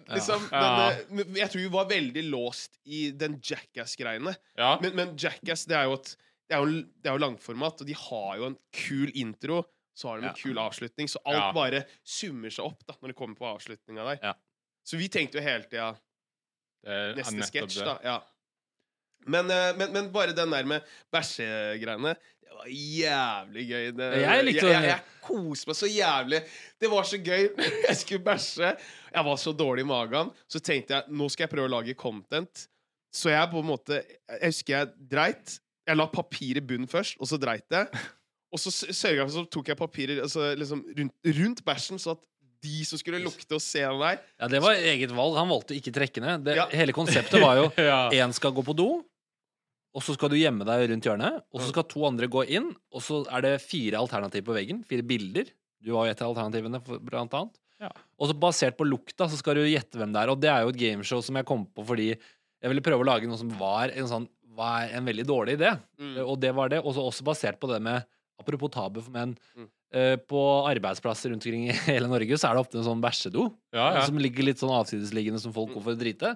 liksom. Ja. Men, eh, men jeg tror vi var veldig låst i den Jackass-greiene. Ja. Men, men Jackass, det er jo et det er jo, det er jo langformat, og de har jo en kul intro. Så har de en Ja. kul avslutning, så alt Ja. bare summer seg opp da når det kommer på avslutninga der. Ja. Så vi tenkte jo hele tida neste sketsj, da. Ja. Men, eh, men, men bare den der med bæsjegreiene Det var jævlig gøy. Det, Jeg likte jeg, jeg, jeg koste meg så jævlig. Det var så gøy. Jeg skulle bæsje. Jeg var så dårlig i magen. Så tenkte jeg nå skal jeg prøve å lage content. Så jeg på en måte Jeg husker jeg dreit. Jeg la papir i bunnen først, og så dreit jeg. Og så sørga jeg for så tok jeg papirer altså, liksom, rundt, rundt bæsjen, så at de som skulle lukte og se den der Ja, Det var eget valg. Han valgte ikke trekkene. Det, Ja. Hele konseptet var jo Ja. én skal gå på do, og så skal du gjemme deg rundt hjørnet. Og så skal to andre gå inn, og så er det fire alternativer på veggen. Fire bilder. Du var jo et av alternativene, blant annet. Ja. Og så basert på lukta så skal du gjette hvem det er. Og det er jo et gameshow som jeg kom på fordi jeg ville prøve å lage noe som var en sånn var en veldig dårlig idé. Mm. Og det var det. Også, også basert på det med Apropos tabu for menn. Mm. eh, På arbeidsplasser rundt omkring i hele Norge så er det ofte en sånn bæsjedo Ja, ja. som ligger litt sånn avsidesliggende som folk går for å drite.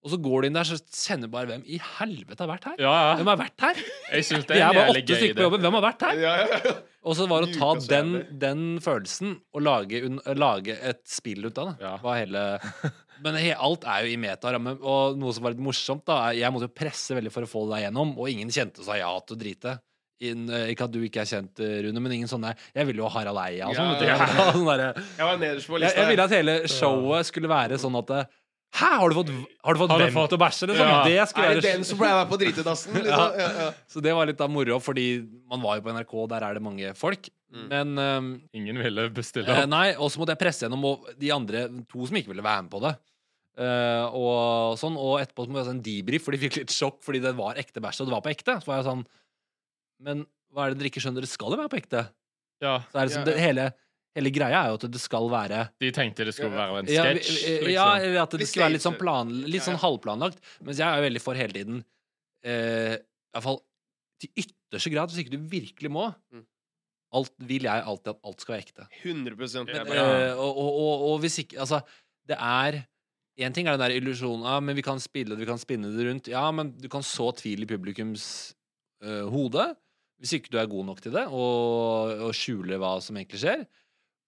Og så går du inn der, så kjenner du bare hvem i helvete har vært her? ja, Hvem har vært her? Jeg synes det Vi er bare åtte stykker på jobben. Hvem har vært her? Ja, ja, ja. Og så var det å ta den, den følelsen og lage, un, lage et spill ut av det. Ja. Var hele, men he, alt er jo i metaramme. Og noe som var litt morsomt, da Jeg måtte jo presse veldig for å få det der gjennom, og ingen kjente sa ja til å drite. In, eh, Ikke at du ikke er kjent, eh, Rune, men ingen sånne Jeg ville jo ha Harald Eia og sånn. Ja, ja. Jeg sånn Jeg var nederst på lista. jeg ville at hele showet skulle være sånn at Hæ, har du fått, har du fått Har fått- til å bæsje? Liksom? Ja. Det skulle Er det den som ble med på dritedassen? Liksom? Ja. Ja, ja. Så det var litt av moro, fordi man var jo på NRK, der er det mange folk. Mm. Men um, Ingen ville bestille Eh, opp. nei, og så måtte jeg presse gjennom og de andre to som ikke ville være med på det. Eh, og sånn, og etterpå så må vi ha en debrief, for de fikk litt sjokk fordi det var ekte bæsj, og det var på ekte. Så var jeg sånn Men hva er det dere ikke skjønner? Det skal jo være på ekte. Ja, Så er det, Ja, ja. det, hele, hele greia er jo at det skal være de tenkte det skulle være en sketsj. Liksom. ja, eller at det skulle være litt sånn, plan, litt sånn ja. halvplanlagt. Mens jeg er jo veldig for hele tiden uh, I hvert fall til ytterste grad, hvis ikke du virkelig må. Mm. Alt vil jeg alltid at alt skal være ekte. 100 Det er Men, eh, og, og, og, og hvis ikke Altså, det er Én ting er den der illusjonen ah, men vi kan spille det, vi kan spinne det rundt. Ja, men du kan så tvil i publikums uh, hode hvis ikke du er god nok til det, og, og skjule hva som egentlig skjer.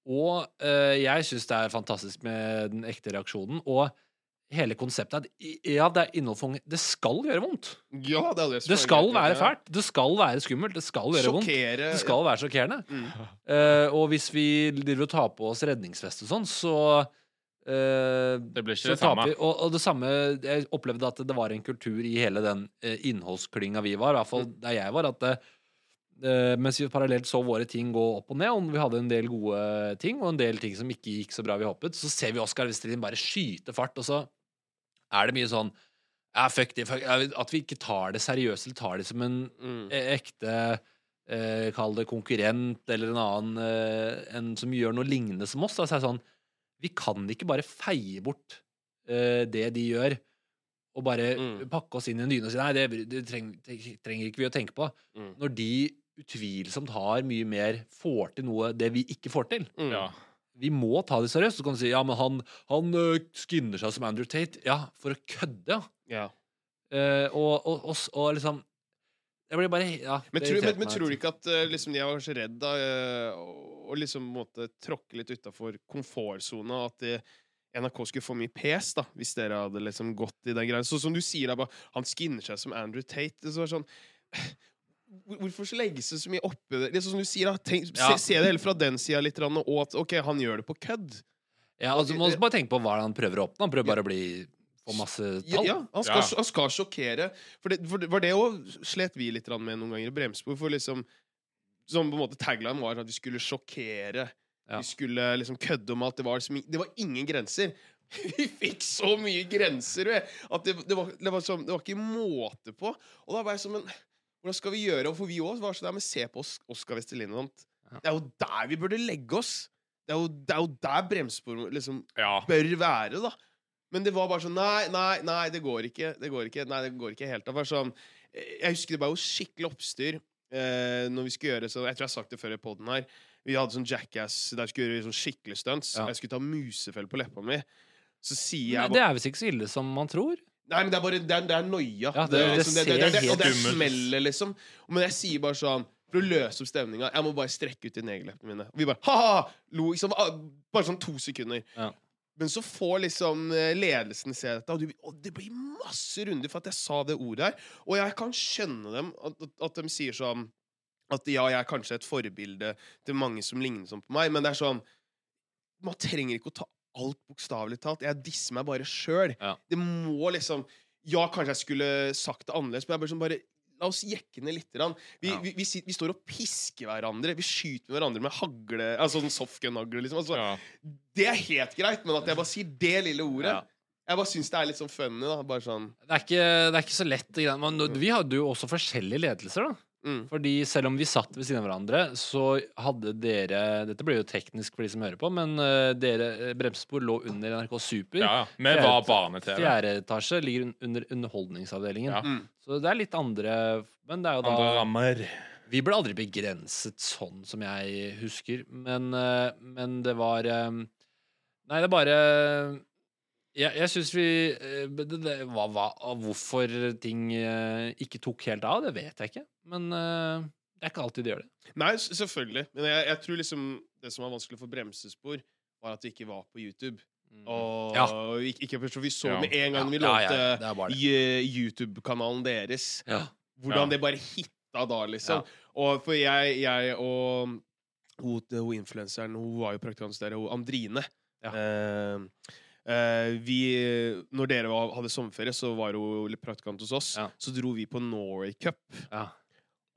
Og uh, jeg syns det er fantastisk med den ekte reaksjonen. Og hele konseptet at ja, det er innhold. Det skal gjøre vondt. Ja, det er det Det skal være fælt. Det skal være skummelt. Det skal gjøre vondt. Det skal være sjokkerende. Mm. Uh, og hvis vi driver og tar på oss redningsvest og sånn, så Det ble ikke det samme. vi. Og, og det samme Jeg opplevde at det var en kultur i hele den innholdsklinga innholdsklynga vi var, i hvert fall Mm. der jeg var, at det, eh, mens vi parallelt så våre ting gå opp og ned, og vi hadde en del gode ting, og en del ting som ikke gikk så bra vi hoppet, så ser vi Oskar Westelin bare skyte fart, og så er det mye sånn ja, fuck det, fuck, At vi ikke tar det seriøst, eller tar det som en Mm. eh, ekte eh, Kall det konkurrent eller en annen eh, en som gjør noe lignende som oss. Da, så er det sånn Vi kan ikke bare feie bort uh, det de gjør, og bare Mm. pakke oss inn i en dyne og si nei, det, det treng, det trenger ikke vi å tenke på. Mm. Når de utvilsomt har mye mer får til noe det vi ikke får til. Mm. Ja. Vi må ta det seriøst. Så kan du si ja, men han, han skinner seg som Andrew Tate. Ja, for å kødde, ja. Ja. Eh, og, og, og, og liksom Jeg blir bare ja, Men, tror, men, men tror du ikke at eh, liksom, de er kanskje redd da, eh, å- liksom måtte tråkke litt utafor komfortsona? At de, NRK skulle få mye pes da, hvis dere hadde liksom gått i den greia. Sånn som du sier, da, bare, han skinner seg som Andrew Tate. Så er det sånn Hvorfor så legges det så mye oppi det? Det sånn som du sier, da, tenk, Ja. se, se det heller fra den sida litt, og at OK, han gjør det på kødd. Ja, altså, må også bare tenke på hva han prøver å oppnå. Han prøver bare å bli få masse Ja, tall. ja han, skal, Ja. han skal sjokkere. For det, for det var det òg slet vi litt med noen ganger i. For liksom Som på en måte tagline var at vi skulle sjokkere. Ja. Vi skulle liksom kødde om alt. Det var, liksom, det var ingen grenser. Vi fikk så mye grenser ved, at det, det, var, det, var sånn, det var ikke måte på. Og da var jeg sånn en hvordan skal vi gjøre? Og for vi òg var sånn der, men se på oss, Oskar Vestelin og sånt. Ja. Det er jo der vi burde legge oss. Det er jo, det er jo der bremsespor liksom ja. bør være, da. Men det var bare sånn Nei, nei, nei, det går ikke. Det går ikke. Nei, det går ikke helt. Det var sånn Jeg husker det var jo skikkelig oppstyr eh, når vi skulle gjøre sånn Jeg tror jeg har sagt det før i poden her. Vi hadde sånn Jackass der vi skulle gjøre sånn skikkelig stunts. Ja. Jeg skulle ta musefell på leppa mi. Så sier Men bare, det er visst ikke så ille som man tror. Nei, men det er bare Det er, det er noia. Ja, det- det liksom, det, det, det, ser det, og det er smellet, liksom. Men jeg sier bare sånn For å løse opp stemninga Jeg må bare strekke ut de negleleppene mine. Og vi bare ha-ha! Lo liksom. ah, Bare sånn to sekunder. Ja. Men så får liksom eh, ledelsen se dette, og, du, og det blir masse runder for at jeg sa det ordet her. Og jeg kan skjønne dem, at, at, de sier sånn At ja, jeg er kanskje et forbilde til mange som ligner sånn på meg, men det er sånn Man trenger ikke å ta alt bokstavelig talt. Jeg disser meg bare sjøl. Ja. Det må liksom Ja, kanskje jeg skulle sagt det annerledes, men jeg bare sånn bare La oss jekke ned litt. Vi, Ja. vi, vi, vi står og pisker hverandre. Vi skyter med hverandre med hagle Altså sånn softgun-hagle. Liksom. Altså, ja. Det er helt greit, men at jeg bare sier det lille ordet Ja. Jeg bare syns det er litt sånn funny. da Bare sånn Det er ikke, det er ikke så lett. Men vi hadde jo også forskjellige ledelser, da. Mm. Fordi selv om vi satt ved siden av hverandre, så hadde dere Dette blir jo teknisk for de som hører på, men uh, dere eh, bremsespor lå under NRK Super. ja, Med hva barne-TV. Fjerde etasje ligger under Underholdningsavdelingen. Ja. Mm. Så det er litt andre Men det er jo da Andre rammer. Vi ble aldri begrenset sånn som jeg husker, men, uh, men det var um, Nei, det er bare Jeg, jeg syns vi eh, det, det, hva, hva, Hvorfor ting eh, ikke tok helt av, det vet jeg ikke. Men eh, det er ikke alltid de gjør det. Nei, selvfølgelig. Men jeg, jeg tror liksom det som var vanskelig for bremsespor, var at det ikke var på YouTube. Og Ja. ikke, ikke først, vi så Ja. med en gang vi Ja, vi lånte YouTube-kanalen deres, Ja. hvordan det bare hitta da, liksom. Og for jeg, jeg og hun, hun influenseren, hun var jo praktikant der, hun Andrine. Ja. Eh, vi, når dere var, hadde sommerferie, så var hun litt praktikant hos oss. Ja. Så dro vi på Norway Cup. Ja.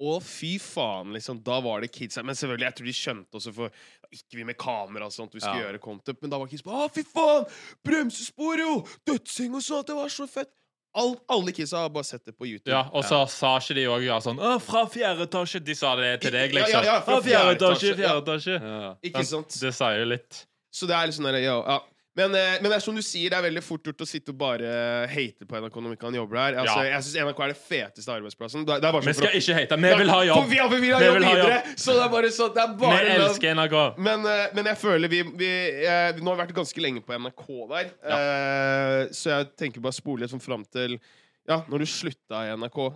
Og fy faen, liksom. Da var det kids her. Men selvfølgelig, jeg tror de skjønte også, for ikke vi med kamera og sånt, vi skulle Ja. gjøre content. Men da var kids på Å, fy faen! Bremsespor, jo! Dødsing og sånt! Det var så fett! All, alle kidsa har bare sett det på YouTube. Ja, og så sa ikke de òg ja, sånn fra fjerde etasje! De sa det til deg, Ja, ja, liksom. ja, fra fjerde etasje, fjerde etasje. Ja. Ikke sant? Det sier jo litt. Så det er litt sånn der, ja, ja. Men, eh, men det er som du sier, det er veldig fort gjort å sitte og bare hate på NRK når man ikke kan jobbe der. Altså, Ja. Jeg syns NRK er det feteste arbeidsplassen. Det er det er Vi sånn skal å- ikke hate. Vi vil ha jobb. Vi, ja, for vi vil ha Vi jobb videre! jobb. Så det er bare sånn Det er Vi bare lønn. elsker NRK. Men, eh, men jeg føler vi, vi eh, Nå har vi vært ganske lenge på NRK der. Eh, så jeg tenker bare spole litt sånn fram til Ja, når du slutta i NRK.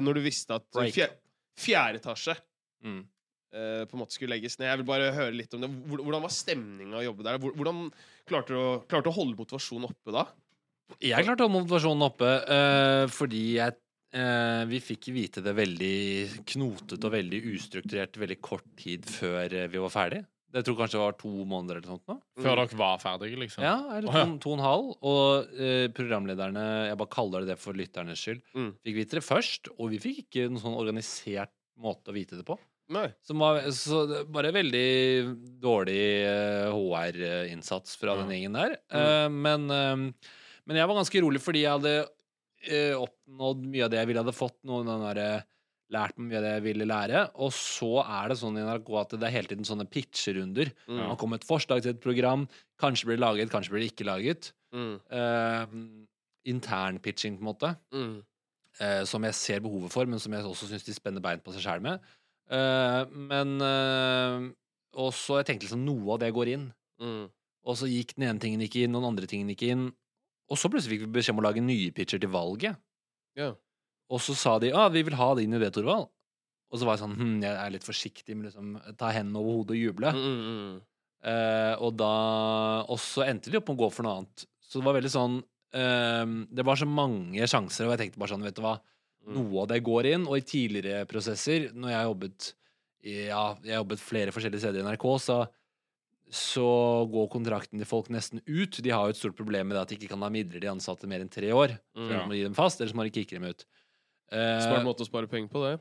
når du visste at fjer, fjerde etasje Mm. på en måte skulle legges ned. Jeg vil bare høre litt om det. Hvordan var stemninga å jobbe der? Hvordan klarte du å, klarte å holde motivasjonen oppe da? Jeg klarte å holde motivasjonen oppe uh, fordi jeg eh, vi fikk vite det veldig knotete og veldig ustrukturert veldig kort tid før eh, vi var ferdig. Det tror kanskje det var to måneder eller sånt nå. Før dere var ferdige, liksom. Ja, eller to, ja. to og en halv. Og eh, programlederne, jeg bare kaller det det for lytternes skyld, Mm. fikk vite det først. Og vi fikk ikke noen sånn organisert måte å vite det på. Nei. Som var så det- bare veldig dårlig eh, HR-innsats fra den gjengen der. Eh, men, eh, men jeg var ganske rolig fordi jeg hadde eh, oppnådd mye av det jeg ville hadde fått. Noen av den derre Lært meg mye av det jeg ville lære. Og så er det sånn i NRK at det er hele tiden sånne pitcherunder. Mm. Man kommer med et forslag til et program. Kanskje blir det laget, kanskje blir det ikke laget. Mm. Uh, Internpitching, på en måte Mm. Uh, som jeg ser behovet for, men som jeg også syns de spenner bein på seg sjæl med. Eh, men Og så jeg tenkte liksom noe av det går inn. Mm. Og så gikk den ene tingen ikke inn, og den andre tingen ikke inn. Og så plutselig fikk vi beskjed om å lage nye pitcher til valget. Ja. Og så sa de ah, vi vil ha det inn i det, Torvald. Og så var jeg sånn hm, jeg er litt forsiktig med liksom ta hendene over hodet og juble. Mm, mm. Eh, og da Og så endte de opp med å gå for noe annet. Så det var veldig sånn Det var så mange sjanser, og jeg tenkte bare sånn, vet du hva. Noe av det går inn, og i tidligere prosesser, når jeg jobbet Ja, jeg jobbet flere forskjellige steder i NRK, så så går kontrakten til folk nesten ut. De har jo et stort problem med det at de ikke kan ha midlertidig ansatte mer enn tre år. Mm. ja. må gi dem fast, ellers må de kicke dem ut. Eh, Smart måte å spare penger på, det.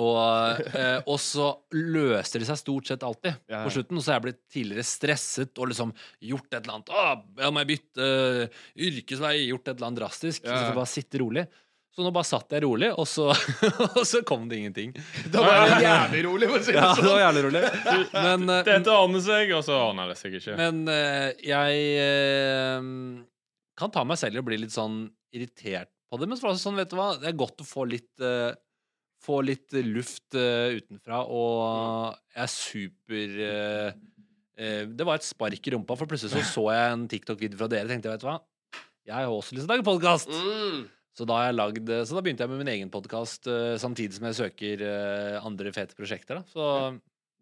og, eh, og så løser det seg stort sett alltid Ja, ja. på slutten. Og så er jeg blitt tidligere stresset og liksom gjort et eller annet. Å, jeg må bytte eh, yrkesvei, gjort et eller annet drastisk. Ja, ja. Så jeg bare sitte rolig. Så nå bare satt jeg rolig, og så, og så kom det ingenting. Da var jeg jævlig rolig, for å si det sånn. Ja, det sånn. var jævlig rolig. Men, eh, Dette ordner seg, og så ordner det seg ikke. men eh, jeg eh, kan ta meg selv i å bli litt sånn irritert på det. Men så var det sånn, vet du hva, det er godt å få litt eh, Få litt luft eh, utenfra, og jeg er super eh, eh, Det var et spark i rumpa, for plutselig så så jeg en TikTok-video fra dere. tenkte jeg, vet du hva, jeg har også lyst til å lage podkast. Mm. Så da, har jeg lagd, så da begynte jeg med min egen podkast samtidig som jeg søker eh, andre fete prosjekter. Da. Så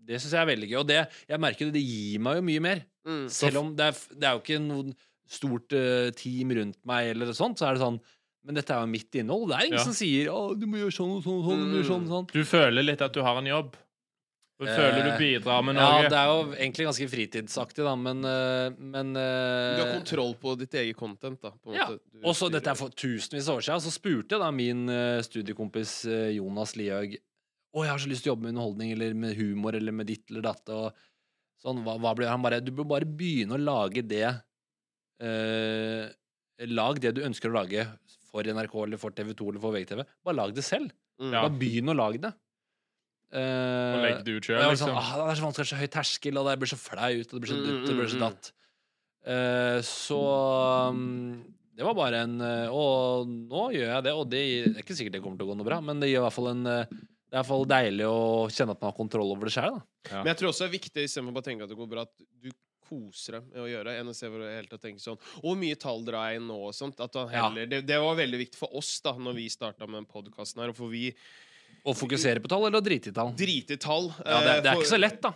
det syns jeg er veldig gøy. Og det, jeg merker det, det gir meg jo mye mer. Mm. Selv om det er, det er jo ikke noe stort eh, team rundt meg, eller sånt, så er det sånn Men dette er jo mitt innhold. Det er ingen Ja. som sier 'Å, du må gjøre sånn og sånn og sånn'. Du må gjøre sånn og sånn. Du føler litt at du har en jobb. Du føler du Eh, bidrar med Ja, det er jo egentlig ganske fritidsaktig, da, men, eh, men eh, Du har kontroll på ditt eget content, da. På en Ja, måte. Og så dette er for tusenvis av år siden. Så spurte jeg da min studiekompis Jonas Lihaug Å, jeg har så lyst til å jobbe med underholdning eller med humor eller med ditt eller datt. Og sånn, hva, hva blir Han bare Du bør bare begynne å lage det eh, Lag det du ønsker å lage for NRK eller for TV2 eller for VGTV. Bare lag det selv. Mm. Bare begynn å lage det. Eh, Og legge det ut sjøl, var liksom. sånn, ah, det er så vanskelig, det er så høy terskel, og det blir så flaut, og det blir så dutt, det blir så mm, datt. Uh, så um, det var bare en eh, Og nå gjør jeg det, og det, det er ikke sikkert det kommer til å gå noe bra, men det gjør i hvert fall en eh, det er i hvert fall deilig å kjenne at man har kontroll over det sjøl. Men jeg tror også det er viktig istedenfor bare å tenke at det går bra, at du koser deg med å gjøre enn å se hvor det og tatt tenker sånn hvor mye tall drar jeg inn nå, og sånt. At han Ja. det, det var veldig viktig for oss da Når vi starta med podkasten her, for vi Å fokusere på tall eller å drite i tall. Drite i tall. Ja, det, eh, det er for- ikke så lett, da.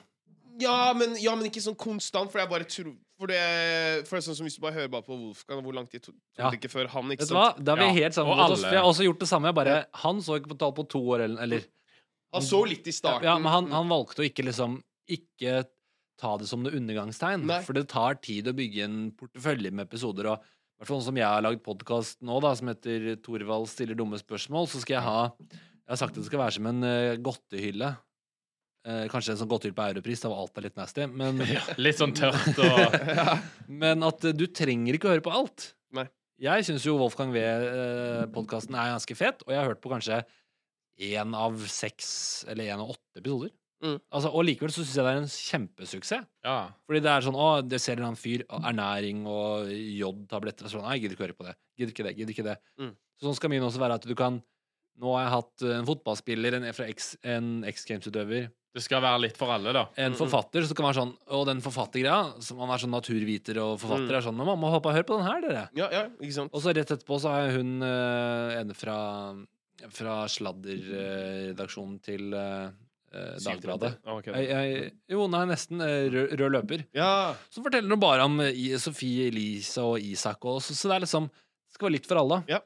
Ja men, ja, men ikke sånn konstant, for jeg bare tror For det, for det er sånn som Hvis du bare hører bare på Wolfgang, hvor lang tid tok Ja. det ikke før han? Ikke Vet du hva? Da er vi helt sammen og mot oss. Vi har også gjort det samme. Jeg bare, han så ikke på tall på to år, eller, eller Han så litt i starten. Ja, men han, han valgte å ikke liksom Ikke ta det som noe undergangstegn. Nei. For det tar tid å bygge en portefølje med episoder. Og i hvert fall sånn som jeg har lagd podkast nå, da, som heter 'Torvald stiller dumme spørsmål', så skal jeg ha Jeg har sagt at det skal være som en uh, godtehylle. Uh, kanskje en sånn godtehylle på Europris, da var alt er litt nasty. Men, Litt sånn tørt og men at uh, du trenger ikke å høre på alt. Nei. Jeg syns jo Wolfgang V-podkasten er ganske fet, og jeg har hørt på kanskje én av seks eller én av åtte episoder. Mm. Altså, og likevel så syns jeg det er en kjempesuksess. Ja. Fordi det er sånn Å, det ser en annen fyr, ernæring og jodtabletter og sånn. Nei, jeg gidder ikke høre på det. Gidder ikke det. Gidder ikke det. Mm. Så sånn skal min også være at du kan Nå har jeg hatt eh, en fotballspiller, en, X, en X Games-utøver, Det skal være litt for alle, da. en Mm, mm. forfatter, så kan være sånn Og den forfattergreia, som man er sånn naturviter og forfatter, Mm. er sånn Men mamma, hør på, hør på den her, dere. Ja, ja, ikke sant? Og så rett etterpå så er hun uh, en fra, fra sladderredaksjonen til uh, eh, Dagbladet. Okay. Jeg, jeg, jo, nei, nesten. eh, rød, rød løper. Ja. Så forteller hun bare om eh, Sofie Elise og Isak. Og, så, så det er liksom det skal være litt for alle. Ja.